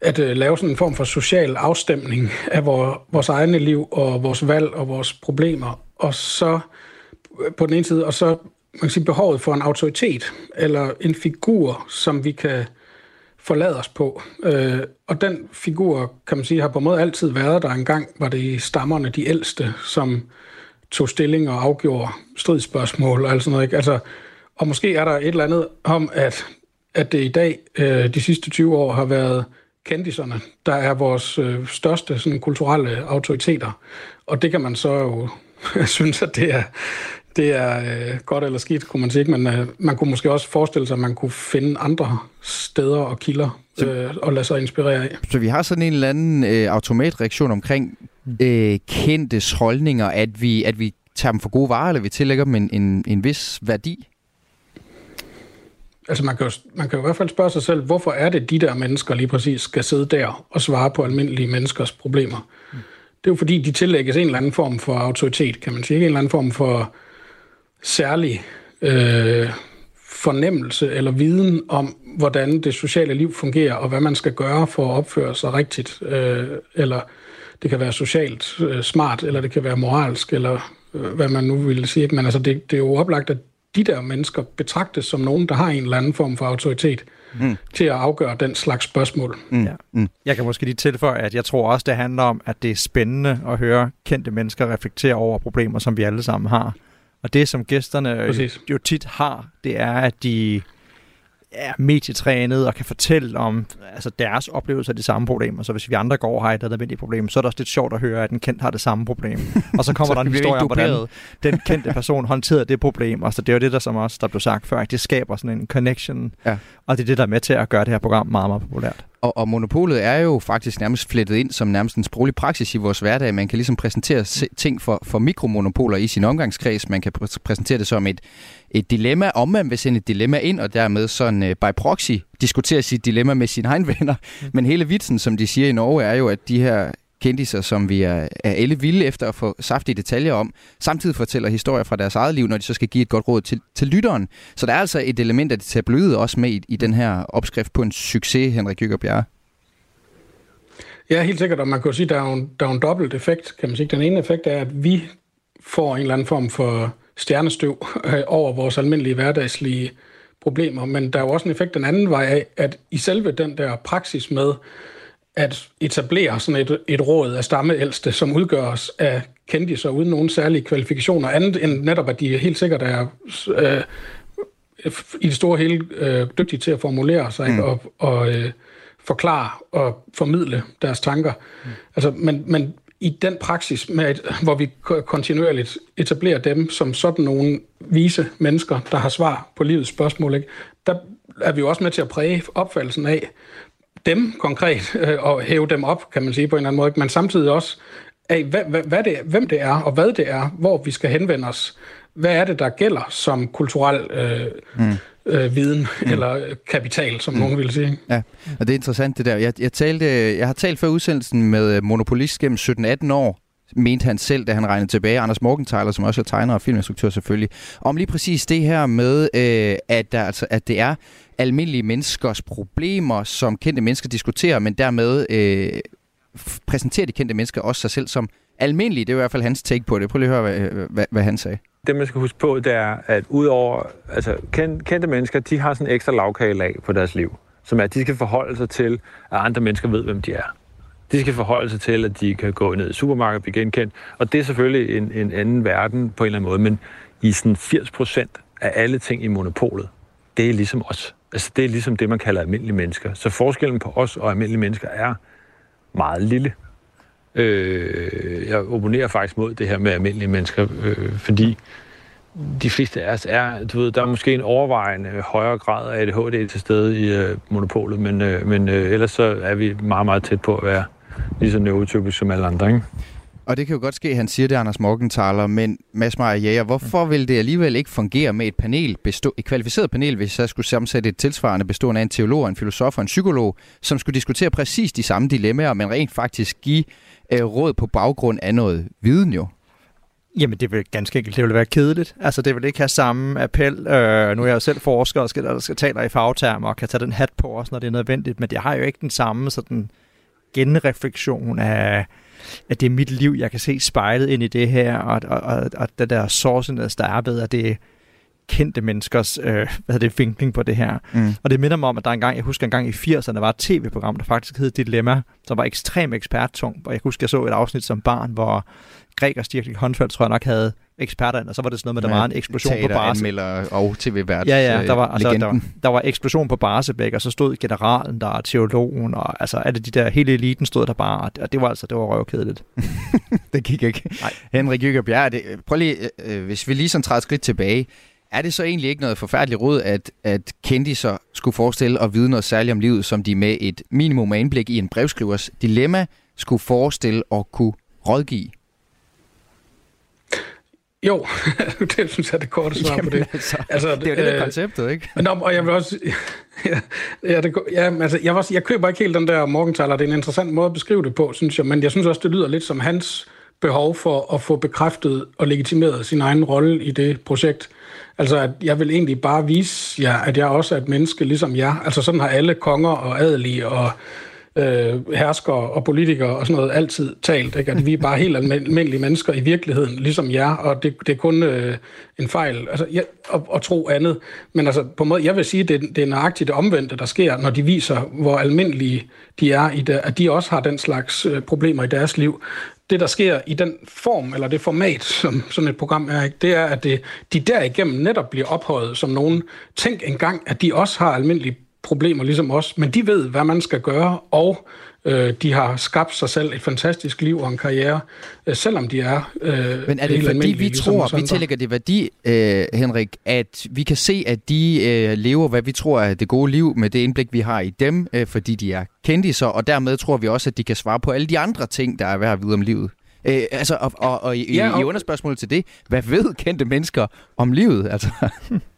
at øh, lave sådan en form for social afstemning af vores, vores egne liv og vores valg og vores problemer. Og så øh, på den ene side, og så man kan sige, behovet for en autoritet eller en figur, som vi kan forlade os på. Øh, og den figur, kan man sige, har på en måde altid været der. Engang var det i stammerne de ældste, som tog stilling og afgjorde stridsspørgsmål og alt sådan noget. Ikke? Altså, og måske er der et eller andet om, at, at det i dag, øh, de sidste 20 år, har været kendiserne, der er vores øh, største sådan, kulturelle autoriteter. Og det kan man så jo synes, at det er, det er øh, godt eller skidt, kunne man sige. Men øh, man kunne måske også forestille sig, at man kunne finde andre steder og kilder øh, og lade sig inspirere af. Så vi har sådan en eller anden øh, automatreaktion omkring øh, kendtes holdninger, at vi, at vi tager dem for gode varer, eller vi tillægger dem en, en, en vis værdi? Altså man kan, jo, man kan jo i hvert fald spørge sig selv, hvorfor er det, de der mennesker lige præcis skal sidde der og svare på almindelige menneskers problemer? Mm. Det er jo fordi, de tillægges en eller anden form for autoritet, kan man sige. En eller anden form for særlig øh, fornemmelse eller viden om, hvordan det sociale liv fungerer, og hvad man skal gøre for at opføre sig rigtigt. Øh, eller det kan være socialt øh, smart, eller det kan være moralsk, eller øh, hvad man nu vil sige. Men altså, det, det er jo oplagt, at de der mennesker betragtes som nogen, der har en eller anden form for autoritet mm. til at afgøre den slags spørgsmål. Mm. Ja. Mm. Jeg kan måske lige tilføje, at jeg tror også, det handler om, at det er spændende at høre kendte mennesker reflektere over problemer, som vi alle sammen har. Og det, som gæsterne jo, jo tit har, det er, at de er medietrænet og kan fortælle om altså deres oplevelse af de samme problemer. Så hvis vi andre går og har et nødvendigt problem, så er det også lidt sjovt at høre, at den kendte har det samme problem. Og så kommer så der en historie om, hvordan den kendte person håndterede det problem. Og så det er jo det, der som også der blev sagt før, at det skaber sådan en connection. Ja. Og det er det, der er med til at gøre det her program meget, meget populært. Og, og monopolet er jo faktisk nærmest flettet ind som nærmest en sproglig praksis i vores hverdag. Man kan ligesom præsentere ting for, for mikromonopoler i sin omgangskreds. Man kan præ- præsentere det som et, et dilemma, om man vil sende et dilemma ind, og dermed sådan øh, by proxy diskutere sit dilemma med sine egne venner. Mm. Men hele vitsen, som de siger i Norge, er jo, at de her kendiser, som vi er, er alle vilde efter at få saftige detaljer om, samtidig fortæller historier fra deres eget liv, når de så skal give et godt råd til, til lytteren. Så der er altså et element af det tabloide også med i, i den her opskrift på en succes, Henrik Jykker Ja, helt sikkert, og man kan jo sige, at der er en, der er en dobbelt effekt, kan man sige. Den ene effekt er, at vi får en eller anden form for stjernestøv øh, over vores almindelige hverdagslige problemer, men der er jo også en effekt den anden vej af, at i selve den der praksis med at etablere sådan et, et råd af stammeældste, som udgøres af kendiser uden nogen særlige kvalifikationer, andet end netop, at de helt sikkert er øh, i det store hele øh, dygtige til at formulere sig mm. og, og øh, forklare og formidle deres tanker. Mm. Altså, men, men i den praksis, med et, hvor vi kontinuerligt etablerer dem som sådan nogle vise mennesker, der har svar på livets spørgsmål, ikke? der er vi jo også med til at præge opfattelsen af dem konkret, øh, og hæve dem op, kan man sige på en eller anden måde, ikke? men samtidig også af, hvad, hvad, hvad det, hvem det er, og hvad det er, hvor vi skal henvende os. Hvad er det, der gælder som kulturel øh, mm øh, viden mm. eller kapital, som mm. nogen ville sige. Ja, og det er interessant det der. Jeg, jeg, talte, jeg har talt før udsendelsen med monopolist gennem 17-18 år, mente han selv, da han regnede tilbage, Anders Morgenthaler, som også er tegner og filminstruktør selvfølgelig, om lige præcis det her med, øh, at, der, altså, at det er almindelige menneskers problemer, som kendte mennesker diskuterer, men dermed øh, præsenterer de kendte mennesker også sig selv som almindelige. Det er i hvert fald hans take på det. Prøv lige at høre, hvad, hvad, hvad han sagde det, man skal huske på, det er, at udover altså, kendte mennesker, de har sådan en ekstra lavkagelag på deres liv, som er, at de skal forholde sig til, at andre mennesker ved, hvem de er. De skal forholde sig til, at de kan gå ned i supermarkedet og blive genkendt. Og det er selvfølgelig en, en anden verden på en eller anden måde, men i sådan 80 procent af alle ting i monopolet, det er ligesom os. Altså, det er ligesom det, man kalder almindelige mennesker. Så forskellen på os og almindelige mennesker er meget lille. Øh, jeg oponerer faktisk mod det her med almindelige mennesker, øh, fordi de fleste af os er, du ved, der er måske en overvejende højere grad af ADHD til stede i øh, monopolet, men, øh, men øh, ellers så er vi meget, meget tæt på at være lige så neurotypisk som alle andre, ikke? Og det kan jo godt ske, at han siger det, Anders Morgenthaler, men Mads Meyer Jæger, hvorfor vil det alligevel ikke fungere med et panel, bestå, et kvalificeret panel, hvis jeg skulle sammensætte et tilsvarende bestående af en teolog, en filosof og en psykolog, som skulle diskutere præcis de samme dilemmaer, men rent faktisk give øh, råd på baggrund af noget viden jo? Jamen, det vil ganske enkelt det vil være kedeligt. Altså, det vil ikke have samme appel. Øh, nu er jeg jo selv forsker og skal, der skal tale i fagtermer og kan tage den hat på også, når det er nødvendigt, men det har jo ikke den samme sådan genreflektion af, at det er mit liv, jeg kan se spejlet ind i det her, og, og, og, og den der sourceness, der er ved, at det kendte menneskers øh, hvad det, vinkling på det her. Mm. Og det minder mig om, at der engang, jeg husker engang i 80'erne, var et tv-program, der faktisk hed Dilemma, som var ekstremt eksperttung. Og jeg husker, jeg så et afsnit som barn, hvor Gregers Dirk håndfald, tror jeg nok, havde eksperter ind, og så var det sådan noget med, der var en eksplosion på Barse. Og tv-vært. Ja, ja, der var, altså, der, der var eksplosion på Barsebæk, og så stod generalen der, og teologen, og altså alle de der, hele eliten stod der bare, og det var altså, det var røvkedeligt. det gik ikke. Nej. Henrik Jykker Bjerg, det, prøv lige, øh, hvis vi lige sådan træder skridt tilbage, er det så egentlig ikke noget forfærdeligt råd, at, at kendiser skulle forestille at vide noget særligt om livet, som de med et minimum af indblik i en brevskrivers dilemma skulle forestille at kunne rådgive? Jo, det synes jeg er det korte svar på det. Altså, altså, det er jo det, der er konceptet, ikke? Nå, og jeg vil også... Ja, ja, det, ja altså, jeg, var, jeg køber ikke helt den der Morgenthaler. Det er en interessant måde at beskrive det på, synes jeg. Men jeg synes også, det lyder lidt som hans behov for at få bekræftet og legitimeret sin egen rolle i det projekt. Altså, at jeg vil egentlig bare vise jer, at jeg også er et menneske ligesom jer. Altså, sådan har alle konger og adelige og øh, herskere og politikere og sådan noget altid talt, ikke? at vi er bare helt almindelige mennesker i virkeligheden, ligesom jer, og det, det er kun øh, en fejl altså, ja, at, at tro andet. Men altså, på en måde, jeg vil sige, at det, det er nøjagtigt det omvendte, der sker, når de viser, hvor almindelige de er, i det, at de også har den slags øh, problemer i deres liv. Det, der sker i den form, eller det format, som sådan et program er, ikke? det er, at det, de derigennem netop bliver ophøjet som nogen. Tænk engang, at de også har almindelige problemer ligesom os, men de ved, hvad man skal gøre, og øh, de har skabt sig selv et fantastisk liv og en karriere, øh, selvom de er øh, Men er det fordi, vi ligesom tror, vi tillægger det værdi, øh, Henrik, at vi kan se, at de øh, lever, hvad vi tror er det gode liv, med det indblik, vi har i dem, øh, fordi de er kendiser, og dermed tror vi også, at de kan svare på alle de andre ting, der er værd at vide om livet? Øh, altså, og, og, og, i, ja, og i underspørgsmålet til det, hvad ved kendte mennesker om livet? Altså?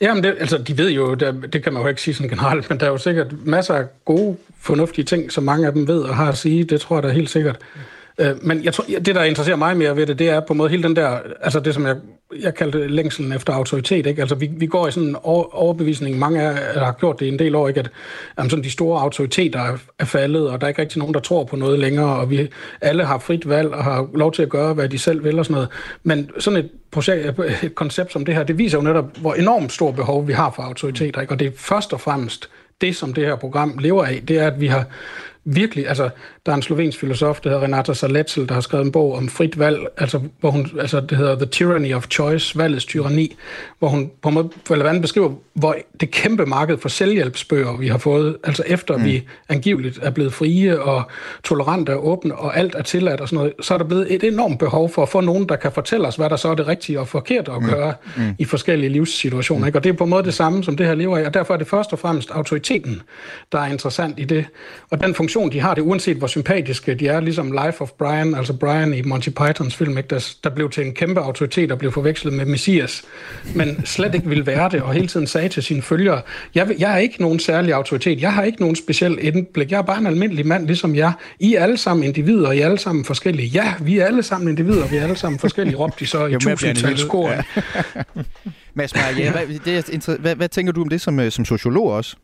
Jamen, det, altså, de ved jo, det, det kan man jo ikke sige sådan generelt, men der er jo sikkert masser af gode, fornuftige ting, som mange af dem ved og har at sige. Det tror jeg da helt sikkert. Øh, men jeg tror, det, der interesserer mig mere ved det, det er på en måde hele den der, altså det, som jeg, jeg kaldte længselen efter autoritet. Ikke? Altså vi, vi går i sådan en over, overbevisning, mange af der har gjort det i en del år, ikke? at jamen, sådan de store autoriteter er, er faldet, og der er ikke rigtig nogen, der tror på noget længere, og vi alle har frit valg og har lov til at gøre, hvad de selv vil og sådan noget. Men sådan et, projekt, et koncept som det her, det viser jo netop, hvor enormt stor behov vi har for autoriteter. Ikke? Og det er først og fremmest det, som det her program lever af, det er, at vi har virkelig, altså, der er en slovensk filosof, der hedder Renata Saletzel, der har skrevet en bog om frit valg, altså, hvor hun, altså, det hedder The Tyranny of Choice, valgets tyranni, hvor hun på en måde, eller andet beskriver, hvor det kæmpe marked for selvhjælpsbøger, vi har fået, altså efter mm. vi angiveligt er blevet frie og tolerante og åbne, og alt er tilladt og sådan noget, så er der blevet et enormt behov for at få nogen, der kan fortælle os, hvad der så er det rigtige og forkerte at gøre mm. Mm. i forskellige livssituationer. Mm. Ikke? Og det er på en måde det samme, som det her lever af, og derfor er det først og fremmest autoriteten, der er interessant i det. Og den funktion, de har det, uanset hvor sympatiske de er, ligesom Life of Brian, altså Brian i Monty Pythons film, ikke, der, der blev til en kæmpe autoritet og blev forvekslet med Messias, men slet ikke ville være det, og hele tiden sagde til sine følgere, jeg, jeg er ikke nogen særlig autoritet, jeg har ikke nogen speciel indblik, jeg er bare en almindelig mand, ligesom jeg. I er alle sammen individer, I er alle sammen forskellige. Ja, vi er alle sammen individer, vi er alle sammen forskellige, råbte de så i tusindtals skor. Ja. Mads Maria, hvad, det er, hvad, hvad tænker du om det som, øh, som sociolog også?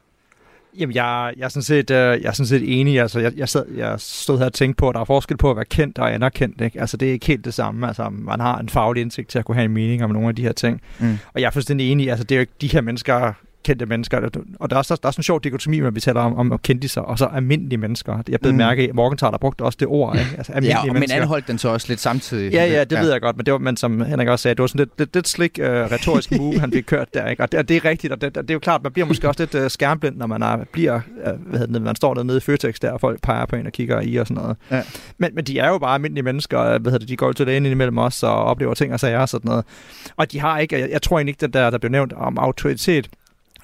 Jamen, jeg, jeg, er sådan set, øh, jeg er sådan set enig. Altså, jeg, jeg, sad, jeg stod her og tænkte på, at der er forskel på at være kendt og anerkendt. Ikke? Altså, det er ikke helt det samme. Altså, man har en faglig indsigt til at kunne have en mening om nogle af de her ting. Mm. Og jeg er fuldstændig enig. Altså, det er jo ikke de her mennesker, kendte mennesker. Og der er, også, der er sådan en sjov dikotomi, når vi taler om, om kendte og så almindelige mennesker. Jeg blev mm. mærke, at Morgenthaler brugte også det ord. Ikke? Altså, almindelige ja, og, mennesker. men anholdt den så også lidt samtidig. Ja, ja, det ja. ved jeg godt, men, det var, men som Henrik også sagde, det var sådan lidt, lidt, lidt slik uh, retorisk move, han fik kørt der. Ikke? Og, det, og det er rigtigt, og det, det, er jo klart, man bliver måske også lidt uh, skærmblind, når man er, bliver, uh, hvad hedder det, man står dernede i Føtex der, og folk peger på en og kigger i og sådan noget. Ja. Men, men de er jo bare almindelige mennesker, hvad hedder det, de går til lægen imellem os og oplever ting og sager og sådan noget. Og de har ikke, jeg, jeg tror egentlig ikke, det der, der blev nævnt om autoritet,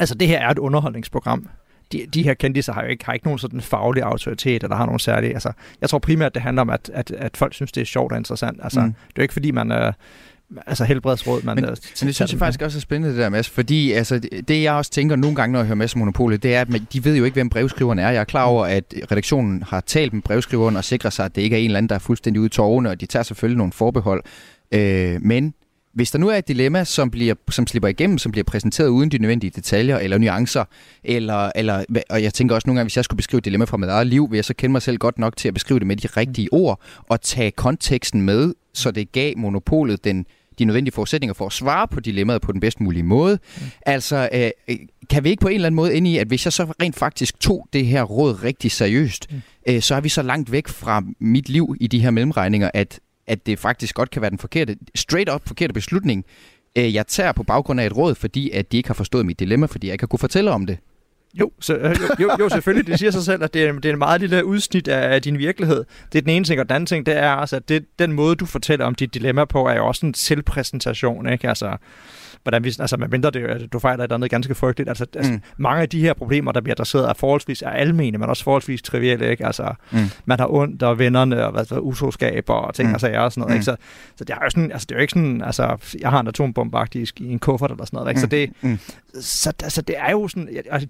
Altså, det her er et underholdningsprogram. De, de her kendte har jo ikke, har ikke nogen sådan faglig autoritet, eller har nogen særlige... Altså, jeg tror primært, det handler om, at, at, at folk synes, det er sjovt og interessant. Altså, mm. det er jo ikke, fordi man... Øh, altså helbredsråd, man... Men, men det synes jeg faktisk også er spændende, det der, Mads, fordi altså, det, jeg også tænker nogle gange, når jeg hører Mads Monopolet, det er, at man, de ved jo ikke, hvem brevskriveren er. Jeg er klar over, at redaktionen har talt med brevskriveren og sikrer sig, at det ikke er en eller anden, der er fuldstændig ude i tårerne, og de tager selvfølgelig nogle forbehold. Øh, men hvis der nu er et dilemma, som, bliver, som slipper igennem, som bliver præsenteret uden de nødvendige detaljer eller nuancer, eller, eller, og jeg tænker også nogle gange, hvis jeg skulle beskrive et dilemma fra mit eget liv, vil jeg så kende mig selv godt nok til at beskrive det med de rigtige ord, og tage konteksten med, så det gav monopolet den, de nødvendige forudsætninger for at svare på dilemmaet på den bedst mulige måde. Mm. Altså, øh, kan vi ikke på en eller anden måde ind i, at hvis jeg så rent faktisk tog det her råd rigtig seriøst, mm. øh, så er vi så langt væk fra mit liv i de her mellemregninger, at at det faktisk godt kan være den forkerte, straight up forkerte beslutning, øh, jeg tager på baggrund af et råd, fordi at de ikke har forstået mit dilemma, fordi jeg ikke har kunne fortælle om det. Jo, så, øh, jo, jo, jo, selvfølgelig. Det siger sig selv, at det er, det er en meget lille udsnit af, af din virkelighed. Det er den ene ting, og den anden ting, det er også, at det, den måde, du fortæller om dit dilemma på, er jo også en selvpræsentation, ikke? Altså, hvordan vi, altså, mindre det, at du fejler et andet ganske frygteligt. Altså, mm. altså, mange af de her problemer, der bliver adresseret, er forholdsvis er almene, men også forholdsvis trivielle, ikke? Altså, mm. man har ondt, og vennerne, og hvad, hvad utroskab, og ting mm. og sager og sådan noget, mm. ikke? Så, så det er jo sådan, altså, det er jo ikke sådan, altså, jeg har en atombombe faktisk i en kuffert eller sådan noget, ikke? Mm. Så det, mm. så, altså, det er jo sådan, altså,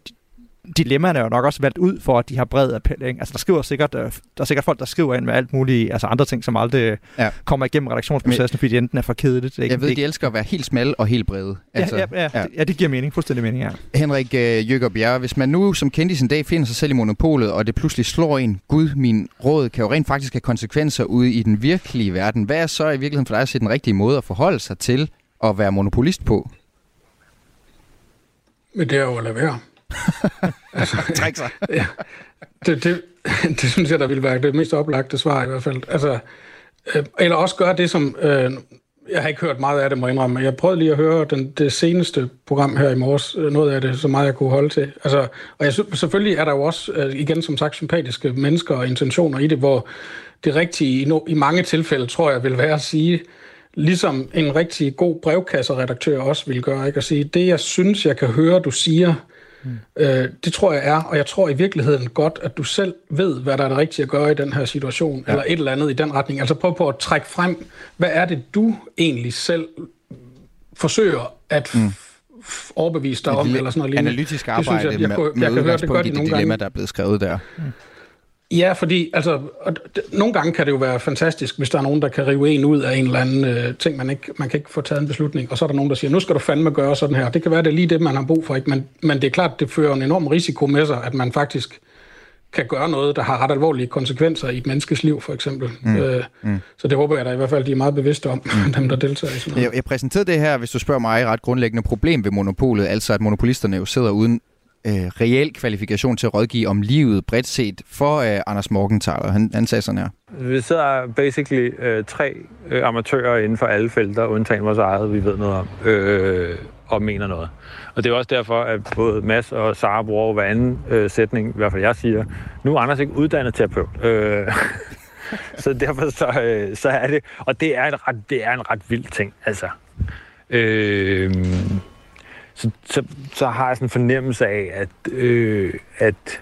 dilemmaerne er jo nok også valgt ud for, at de har bred appel. Ikke? Altså, der, skriver sikkert, øh, der er sikkert folk, der skriver ind med alt muligt, altså andre ting, som aldrig ja. kommer igennem redaktionsprocessen, fordi de enten er for kedeligt. Ikke? Jeg ved, de elsker at være helt smalle og helt brede. Altså, ja, ja, ja, ja. ja, det giver mening, fuldstændig mening, ja. Henrik øh, Jøger Bjerre, hvis man nu som kendis en dag finder sig selv i monopolet, og det pludselig slår en, gud, min råd kan jo rent faktisk have konsekvenser ude i den virkelige verden. Hvad er så i virkeligheden for dig at se den rigtige måde at forholde sig til at være monopolist på? Men det er jo at lade være altså, Træk sig. ja, det, det, det synes jeg, der ville være det mest oplagte svar i hvert fald. Altså, øh, eller også gøre det, som... Øh, jeg har ikke hørt meget af det, må jeg indrømme, men jeg prøvede lige at høre den, det seneste program her i morges, øh, noget af det, så meget jeg kunne holde til. Altså, og jeg, selvfølgelig er der jo også, øh, igen som sagt, sympatiske mennesker og intentioner i det, hvor det rigtige i, no, i mange tilfælde, tror jeg, vil være at sige, ligesom en rigtig god brevkasseredaktør også vil gøre, ikke? at sige, det jeg synes, jeg kan høre, du siger, Mm. Øh, det tror jeg er, og jeg tror i virkeligheden godt, at du selv ved, hvad der er det rigtige at gøre i den her situation, ja. eller et eller andet i den retning. Altså prøv på at trække frem, hvad er det, du egentlig selv forsøger at mm. overbevise dig om, eller sådan noget lignende. Analytisk arbejde det synes jeg, jeg, jeg, jeg, jeg, jeg kan høre, det gør de nogle dilemma, gange. der er blevet skrevet der. Mm. Ja, fordi altså, nogle gange kan det jo være fantastisk, hvis der er nogen, der kan rive en ud af en eller anden øh, ting, man ikke man kan ikke få taget en beslutning, og så er der nogen, der siger, nu skal du fandme gøre sådan her. Det kan være, det er lige det, man har brug for, ikke? Men, men det er klart, det fører en enorm risiko med sig, at man faktisk kan gøre noget, der har ret alvorlige konsekvenser i et menneskes liv, for eksempel. Mm. Øh, mm. Så det håber jeg da i hvert fald, de er meget bevidste om, mm. dem der deltager i sådan noget. Jeg, jeg præsenterede det her, hvis du spørger mig, ret grundlæggende problem ved monopolet, altså at monopolisterne jo sidder uden øh, reel kvalifikation til at rådgive om livet bredt set for øh, Anders Morgenthaler. Han, han sagde sådan her. Vi sidder basically øh, tre øh, amatører inden for alle felter, undtagen vores eget, vi ved noget om, øh, og mener noget. Og det er også derfor, at både Mads og Sara bruger hver anden øh, sætning, i hvert fald jeg siger, nu er Anders ikke uddannet terapeut. Øh, så derfor så, øh, så er det, og det er, en ret, det er en ret vild ting, altså. Øh, så, så, så har jeg sådan en fornemmelse af, at, øh, at,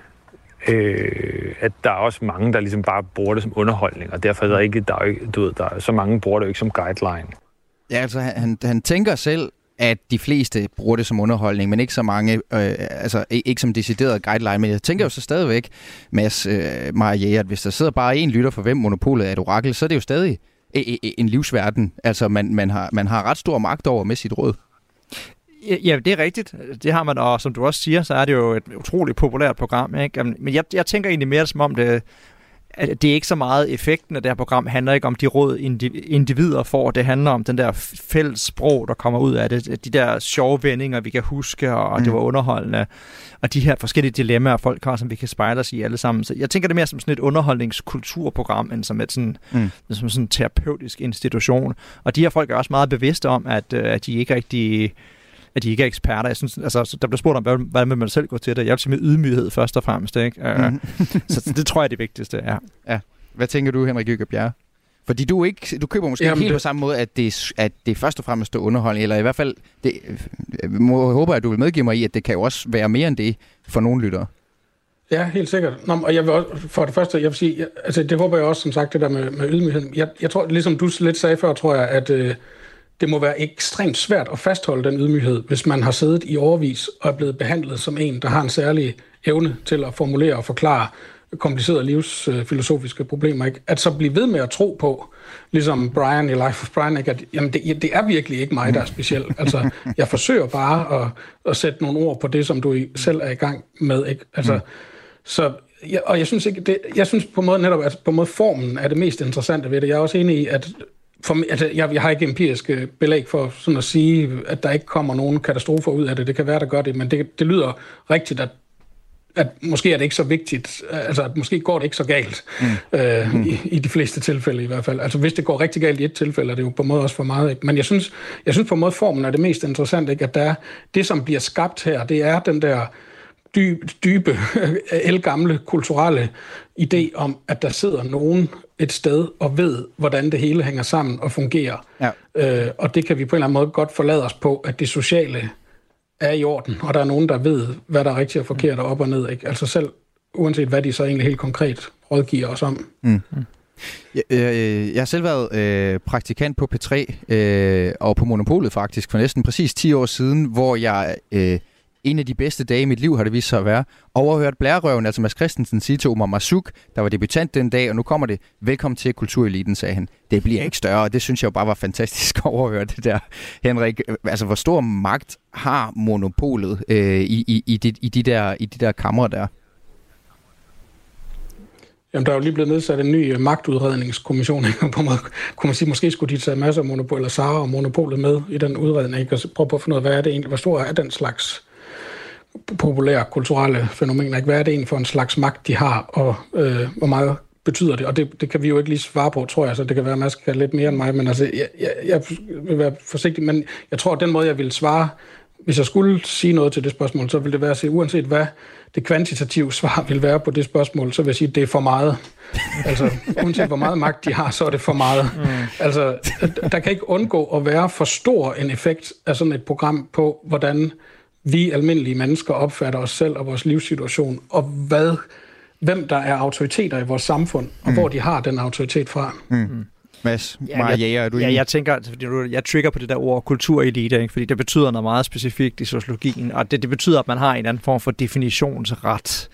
øh, at der er også mange, der ligesom bare bruger det som underholdning, og derfor er der ikke, der er du ved, der er, så mange bruger det jo ikke som guideline. Ja, altså han, han tænker selv, at de fleste bruger det som underholdning, men ikke så mange, øh, altså ikke som decideret guideline. Men jeg tænker jo så stadigvæk, Mads øh, Maria, at hvis der sidder bare en lytter for hvem monopolet er et orakel, så er det jo stadig en livsverden. Altså man, man, har, man har ret stor magt over med sit råd. Ja, det er rigtigt. Det har man, og som du også siger, så er det jo et utroligt populært program. Ikke? Men jeg, jeg tænker egentlig mere som om det, at det er ikke så meget effekten af det her program handler ikke om de råd individer får, det handler om den der fælles sprog, der kommer ud af det, de der sjove vendinger, vi kan huske, og mm. det var underholdende, og de her forskellige dilemmaer, folk har, som vi kan spejle os i alle sammen. Så jeg tænker det mere som sådan et underholdningskulturprogram, end som et sådan, mm. som sådan en terapeutisk institution. Og de her folk er også meget bevidste om, at, øh, at de ikke rigtig at de ikke er eksperter. Jeg synes, altså, der bliver spurgt om, hvordan vil man selv gå til det? Jeg vil sige med ydmyghed først og fremmest. Ikke? Mm. så det tror jeg er det vigtigste. Ja. ja. Hvad tænker du, Henrik Jykke Bjerre? Fordi du, ikke, du køber måske Jamen, ikke helt det... på samme måde, at det, at det først og fremmest er underholdning, eller i hvert fald, det, jeg må, håber, at du vil medgive mig i, at det kan jo også være mere end det for nogle lyttere. Ja, helt sikkert. Nå, og jeg vil også, for det første, jeg vil sige, altså det håber jeg også, som sagt, det der med, med ydmyghed. Jeg, jeg tror, ligesom du lidt sagde før, tror jeg, at øh, det må være ekstremt svært at fastholde den ydmyghed, hvis man har siddet i overvis og er blevet behandlet som en, der har en særlig evne til at formulere og forklare komplicerede livsfilosofiske problemer. Ikke? At så blive ved med at tro på, ligesom Brian i Life of Brian, ikke? at jamen det, det er virkelig ikke mig, der er speciel. Altså, jeg forsøger bare at, at sætte nogle ord på det, som du selv er i gang med. Ikke? Altså, mm. Så jeg, og jeg synes ikke, det, jeg synes på en måde netop, at på en måde formen er det mest interessante ved det. Jeg er også enig i, at for, altså, jeg, jeg har ikke empirisk belæg for sådan at sige, at der ikke kommer nogen katastrofer ud af det. Det kan være, der gør det, men det, det lyder rigtigt, at at måske er det ikke så vigtigt, altså at måske går det ikke så galt, mm. Øh, mm. I, i de fleste tilfælde i hvert fald. Altså hvis det går rigtig galt i et tilfælde, er det jo på en måde også for meget. Ikke? Men jeg synes, jeg synes på en måde, formen er det mest interessante, ikke? at der er, det, som bliver skabt her, det er den der dybe, dybe elgamle kulturelle idé om, at der sidder nogen et sted og ved, hvordan det hele hænger sammen og fungerer. Ja. Øh, og det kan vi på en eller anden måde godt forlade os på, at det sociale er i orden, og der er nogen, der ved, hvad der er rigtigt og forkert og op og ned. Ikke? Altså selv, uanset hvad de så egentlig helt konkret rådgiver os om. Mm. Jeg, jeg, jeg har selv været øh, praktikant på P3 øh, og på Monopolet faktisk for næsten præcis 10 år siden, hvor jeg øh, en af de bedste dage i mit liv har det vist sig at være. Overhørt blærerøven, altså Mads Christensen, sige til Omar Masuk, der var debutant den dag, og nu kommer det, velkommen til kultureliten, sagde han. Det bliver ikke større, og det synes jeg jo bare var fantastisk at overhøre det der. Henrik, øh, altså hvor stor magt har monopolet øh, i, i, i, de, i, de der, i de der kamre der? Jamen, der er jo lige blevet nedsat en ny øh, magtudredningskommission, ikke? på måde, kunne man sige, måske skulle de tage masser af monopol, eller Sara og monopolet med i den udredning, ikke? og prøve på at finde ud af, hvad er det egentlig, hvor stor er den slags populære kulturelle fænomener. Ikke? Hvad er det egentlig for en slags magt, de har, og øh, hvor meget betyder det? Og det, det kan vi jo ikke lige svare på, tror jeg, så det kan være, at man skal lidt mere end mig, men altså, jeg, jeg, jeg vil være forsigtig, men jeg tror, at den måde, jeg vil svare, hvis jeg skulle sige noget til det spørgsmål, så vil det være at sige, uanset hvad det kvantitative svar vil være på det spørgsmål, så vil jeg sige, at det er for meget. altså, uanset hvor meget magt de har, så er det for meget. Mm. Altså, der kan ikke undgå at være for stor en effekt af sådan et program på, hvordan vi almindelige mennesker opfatter os selv og vores livssituation, og hvad, hvem der er autoriteter i vores samfund, og mm. hvor de har den autoritet fra. Mm. Mads, ja, jeg, Jæger, er du ja, jeg tænker, altså, fordi jeg trigger på det der ord kulturelite, ikke? fordi det betyder noget meget specifikt i sociologien, og det, det betyder, at man har en anden form for definitionsret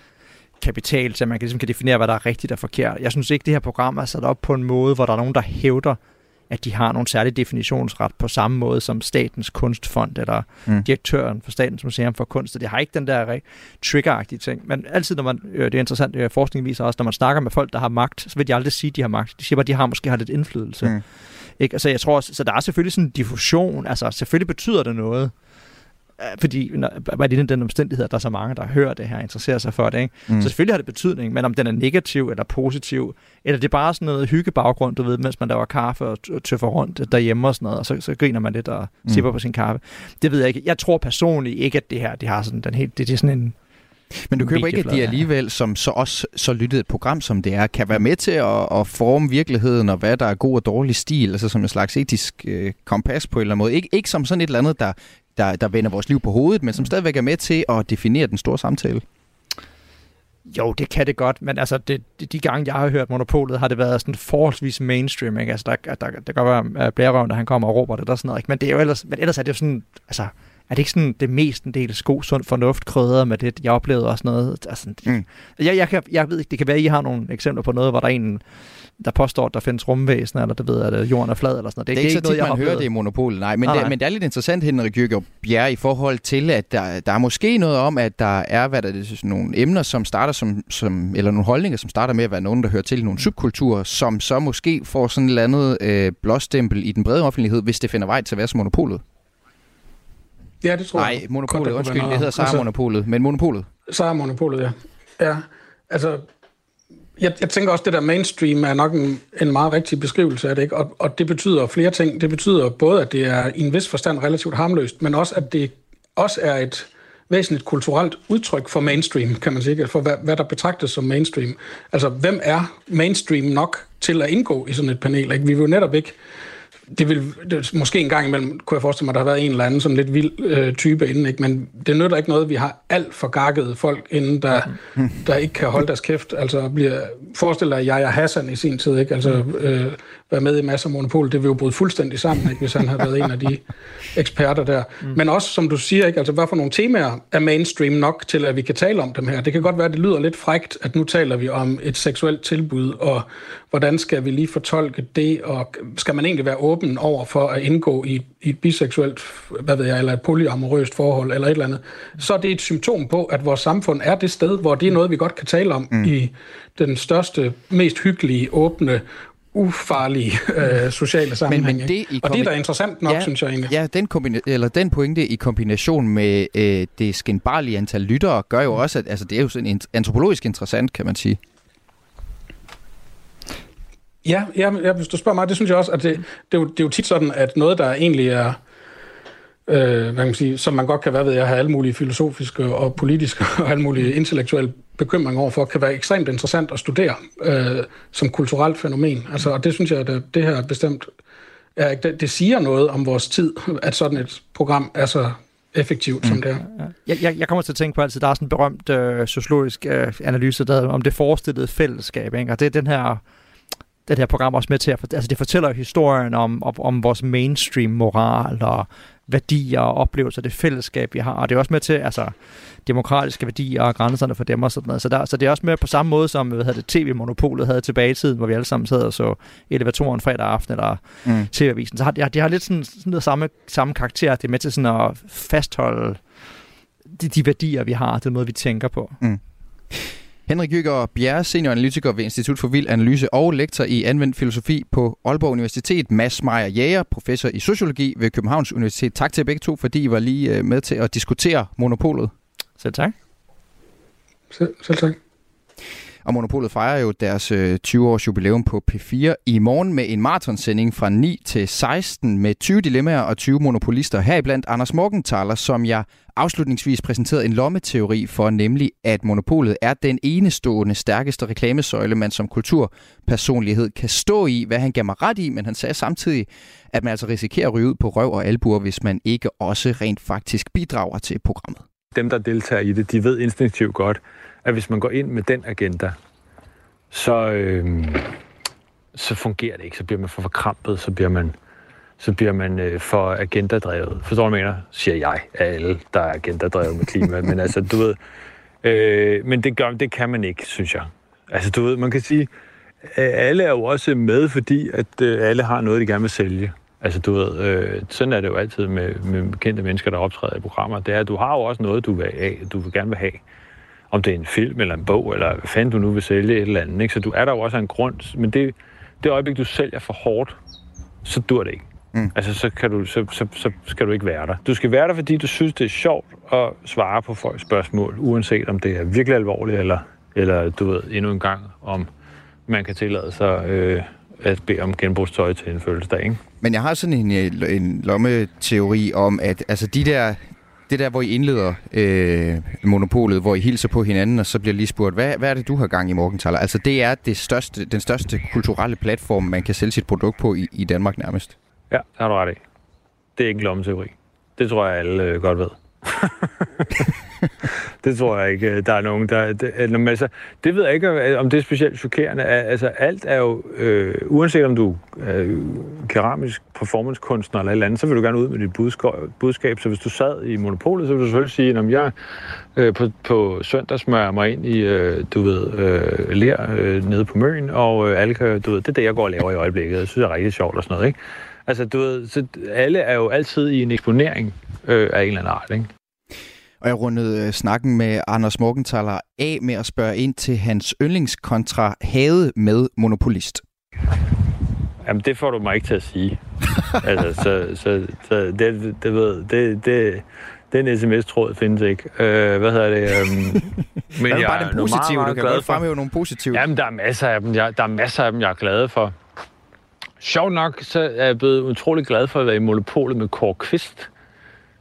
kapital, så man kan, ligesom kan definere, hvad der er rigtigt og forkert. Jeg synes ikke, det her program er sat op på en måde, hvor der er nogen, der hævder, at de har nogle særlige definitionsret på samme måde som Statens Kunstfond eller mm. direktøren for Statens Museum for Kunst. Det har ikke den der triggeragtige ting. Men altid, når man, øh, det er interessant, øh, forskning viser også, når man snakker med folk, der har magt, så vil de aldrig sige, at de har magt. De siger bare, at de har måske har lidt indflydelse. Mm. Ikke? Altså, jeg tror, så der er selvfølgelig sådan en diffusion. Altså, selvfølgelig betyder det noget fordi hvad er det den omstændighed, at der er så mange, der hører det her, interesserer sig for det. Ikke? Mm. Så selvfølgelig har det betydning, men om den er negativ eller positiv, eller det er bare sådan noget hyggebaggrund, du ved, mens man laver kaffe og tøffer rundt derhjemme og sådan noget, og så, så griner man lidt og mm. sipper på sin kaffe. Det ved jeg ikke. Jeg tror personligt ikke, at det her, det har sådan den helt, det, det er sådan en men du køber ikke, at de alligevel, som så også så lyttet et program som det er, kan være med til at, at forme virkeligheden og hvad der er god og dårlig stil, altså som en slags etisk øh, kompas på en eller anden måde. Ik- ikke som sådan et eller andet, der, der, der vender vores liv på hovedet, men som stadigvæk er med til at definere den store samtale. Jo, det kan det godt, men altså det, de, de gange, jeg har hørt Monopolet, har det været sådan forholdsvis mainstream, ikke? Altså der, der, der kan godt være blærerøven, der han kommer og råber det der sådan noget, ikke? Men, det er jo ellers, men ellers er det jo sådan, altså, er det ikke sådan det mest en del sko, sund fornuft krydder med det, jeg oplevede også noget, altså, mm. jeg, jeg, kan, jeg ved ikke, det kan være, at I har nogle eksempler på noget, hvor der er en, der påstår, at der findes rumvæsener, eller det ved, at jorden er flad, eller sådan noget. Det, det er ikke, ikke så tit, noget, man hører det i monopolet, nej. Men, nej, det, nej. men det er lidt interessant, Henrik Jørgen Bjerre, i forhold til, at der, der er måske noget om, at der er, hvad der er sådan nogle emner, som starter som, som, eller nogle holdninger, som starter med at være nogen, der hører til nogle subkulturer, som så måske får sådan et eller andet øh, blåstempel i den brede offentlighed, hvis det finder vej til at være som monopolet. Ja, det tror Nej, jeg. monopolet, godt, undskyld, det hedder Sara-monopolet, altså, men monopolet. Sara-monopolet, ja. Ja, altså jeg, jeg tænker også, at det der mainstream er nok en, en meget rigtig beskrivelse af det, ikke? Og, og det betyder flere ting. Det betyder både, at det er i en vis forstand relativt harmløst, men også, at det også er et væsentligt kulturelt udtryk for mainstream, kan man sige, for hvad, hvad der betragtes som mainstream. Altså, hvem er mainstream nok til at indgå i sådan et panel? Ikke? Vi vil jo netop ikke det vil det, måske en gang imellem, kunne jeg forestille mig, at der har været en eller anden sådan lidt vild øh, type inden, ikke? men det nytter ikke noget, vi har alt for gakkede folk inden, der, der ikke kan holde deres kæft. Altså bliver, forestil dig jeg er Hassan i sin tid, ikke? altså øh, være med i masser af monopol, det vil jo bryde fuldstændig sammen, ikke? hvis han har været en af de eksperter der. Mm. Men også, som du siger, ikke? altså hvad for nogle temaer er mainstream nok til, at vi kan tale om dem her. Det kan godt være, at det lyder lidt frægt, at nu taler vi om et seksuelt tilbud, og hvordan skal vi lige fortolke det, og skal man egentlig være åben over for at indgå i, i et biseksuelt, hvad ved jeg, eller et polyamorøst forhold, eller et eller andet, så er det et symptom på, at vores samfund er det sted, hvor det er noget, vi godt kan tale om mm. i den største, mest hyggelige, åbne, ufarlige øh, sociale sammenhænge. Men, men det og det er da interessant nok, ja, synes jeg egentlig. Ja, den, kombina- eller den pointe i kombination med øh, det skinbarlige antal lyttere, gør jo også, at altså, det er jo sådan antropologisk interessant, kan man sige. Ja, ja, ja, hvis du spørger mig, det synes jeg også, at det, det, er jo, det er jo tit sådan, at noget, der egentlig er, øh, hvad kan man sige, som man godt kan, hvad ved jeg, have alle mulige filosofiske og politiske og alle mulige intellektuelle bekymringer overfor, kan være ekstremt interessant at studere øh, som kulturelt fænomen. Altså, og det synes jeg, at det her bestemt, er, det, det siger noget om vores tid, at sådan et program er så effektivt, mm. som det er. Jeg, jeg, jeg kommer til at tænke på altid, der er sådan en berømt øh, sociologisk øh, analyse der, om det forestillede fællesskab, ikke? og det er den her det her program også med til at... Altså, det fortæller historien om, om, om vores mainstream-moral og værdier og oplevelser, det fællesskab, vi har. Og det er også med til, altså, demokratiske værdier og grænserne for dem og sådan noget. Så, der, så det er også med på samme måde, som hvad hedder det, tv-monopolet havde tilbage i tiden, hvor vi alle sammen sad og så elevatoren fredag aften eller mm. tv-avisen. Så har, det, det har lidt sådan, sådan noget samme, samme karakter. Det er med til sådan at fastholde de, de værdier, vi har, den måde, vi tænker på. Mm. Henrik Jyger Bjerre, senioranalytiker ved Institut for Vild Analyse og lektor i anvendt filosofi på Aalborg Universitet. Mads Meyer Jæger, professor i sociologi ved Københavns Universitet. Tak til begge to, fordi I var lige øh, med til at diskutere monopolet. Selv tak. Selv, selv tak. Og Monopolet fejrer jo deres øh, 20-års jubilæum på P4 i morgen med en maratonsending fra 9 til 16 med 20 dilemmaer og 20 monopolister. Heriblandt Anders Morgenthaler, som jeg afslutningsvis præsenterede en lommeteori for, nemlig at monopolet er den enestående stærkeste reklamesøjle, man som kulturpersonlighed kan stå i, hvad han gav mig ret i, men han sagde samtidig, at man altså risikerer at ryge ud på røv og albuer, hvis man ikke også rent faktisk bidrager til programmet. Dem, der deltager i det, de ved instinktivt godt, at hvis man går ind med den agenda, så, øh, så fungerer det ikke. Så bliver man for forkrampet, så bliver man, så bliver man øh, for agendadrevet. Forstår du, hvad jeg mener? Siger jeg af alle, der er agendadrevet med klima. men altså, du ved... Øh, men det, gør, det kan man ikke, synes jeg. Altså, du ved, man kan sige, øh, alle er jo også med, fordi at øh, alle har noget, de gerne vil sælge. Altså, du ved, øh, sådan er det jo altid med, med kendte mennesker, der optræder i programmer. Det er, at du har jo også noget, du vil, af, du vil gerne vil have om det er en film eller en bog, eller hvad fanden du nu vil sælge et eller andet. Ikke? Så du er der jo også en grund, men det, det øjeblik, du sælger for hårdt, så dur det ikke. Mm. Altså, så, kan du, så, så, så skal du ikke være der. Du skal være der, fordi du synes, det er sjovt at svare på folks spørgsmål, uanset om det er virkelig alvorligt, eller, eller du ved, endnu en gang, om man kan tillade sig øh, at bede om genbrugstøj til en fødselsdag. Ikke? Men jeg har sådan en, en lommeteori om, at altså de der det der, hvor I indleder øh, monopolet, hvor I hilser på hinanden, og så bliver lige spurgt, hvad, hvad er det, du har gang i, Morgenthaler? Altså, det er det største, den største kulturelle platform, man kan sælge sit produkt på i, i Danmark nærmest. Ja, det har du ret i. Det er ikke en lommeteori. Det tror jeg, alle øh, godt ved. det tror jeg ikke, øh, der er nogen, der... Det, øh, altså, det ved jeg ikke, om øh, det er specielt chokerende. Altså, alt er jo... Øh, uanset om du er øh, keramisk performancekunstner eller et eller andet, så vil du gerne ud med dit budskab. Så hvis du sad i monopolet, så vil du selvfølgelig sige, at jeg øh, på, på søndag smører mig ind i, øh, du ved, øh, lær øh, nede på Møn, og øh, alle kan, du ved, det er det, jeg går og laver i øjeblikket. Jeg synes, det er rigtig sjovt og sådan noget, ikke? Altså, du ved, så alle er jo altid i en eksponering øh, af en eller anden art, ikke? Og jeg rundede øh, snakken med Anders Morgenthaler af med at spørge ind til hans yndlingskontra hade med monopolist. Jamen, det får du mig ikke til at sige. altså, så, så, så det, det, ved, det, det, den sms-tråd findes ikke. Øh, hvad hedder det? Um, men er bare den positive? Meget, meget du kan godt fremhæve nogle positive. Jamen, der er masser af dem, jeg, der er masser af dem, jeg er glad for. Sjovt nok, så er jeg blevet utrolig glad for at være i monopolet med Kåre Kvist.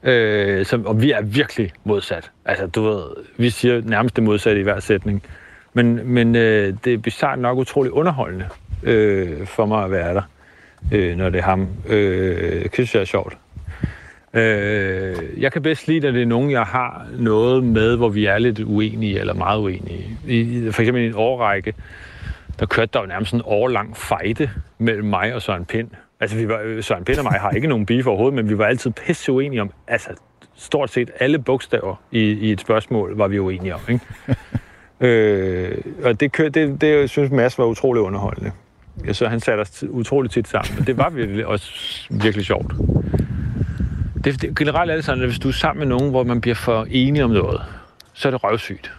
Øh, som, og vi er virkelig modsat. Altså, du ved, vi siger nærmest det modsatte i hver sætning. Men, men øh, det er bizarrt nok utrolig underholdende øh, for mig at være der, øh, når det er ham. Øh, det synes jeg er sjovt. Øh, jeg kan bedst lide, at det er nogen, jeg har noget med, hvor vi er lidt uenige eller meget uenige. I, for eksempel i en årrække, der kørte der jo nærmest en årlang fejde mellem mig og Søren Pind. Altså, vi var, Søren Pind og mig har ikke nogen beef overhovedet, men vi var altid pisse uenige om, altså, stort set alle bogstaver i, i et spørgsmål var vi uenige om, ikke? øh, og det, det, det jeg synes Mads var utrolig underholdende. Jeg så han satte os utroligt tit sammen, og det var virkelig også virkelig sjovt. Det, det, generelt er det sådan, at hvis du er sammen med nogen, hvor man bliver for enige om noget, så er det røvsygt.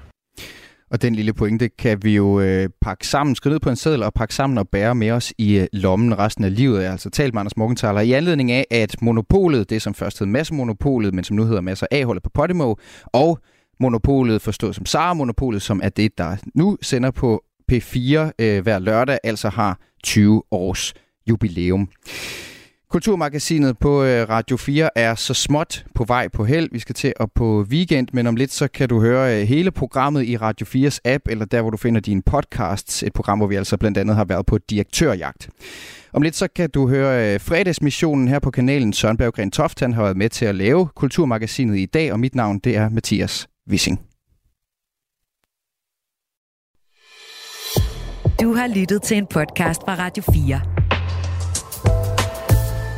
Og den lille pointe kan vi jo øh, pakke sammen, skrive ned på en seddel og pakke sammen og bære med os i øh, lommen resten af livet. Jeg har altså talt med Anders Morgenthaler i anledning af, at Monopolet, det som først hed Massemonopolet, men som nu hedder Masser A, holder på Podimo, og Monopolet forstået som Sara Monopolet, som er det, der nu sender på P4 øh, hver lørdag, altså har 20 års jubilæum. Kulturmagasinet på øh, Radio 4 er så småt på vej på held. Vi skal til at på weekend, men om lidt så kan du høre øh, hele programmet i Radio 4's app, eller der, hvor du finder dine podcasts. Et program, hvor vi altså blandt andet har været på direktørjagt. Om lidt så kan du høre øh, fredagsmissionen her på kanalen. Søren Berggren Toft, han har været med til at lave Kulturmagasinet i dag, og mit navn det er Mathias Wissing. Du har lyttet til en podcast fra Radio 4.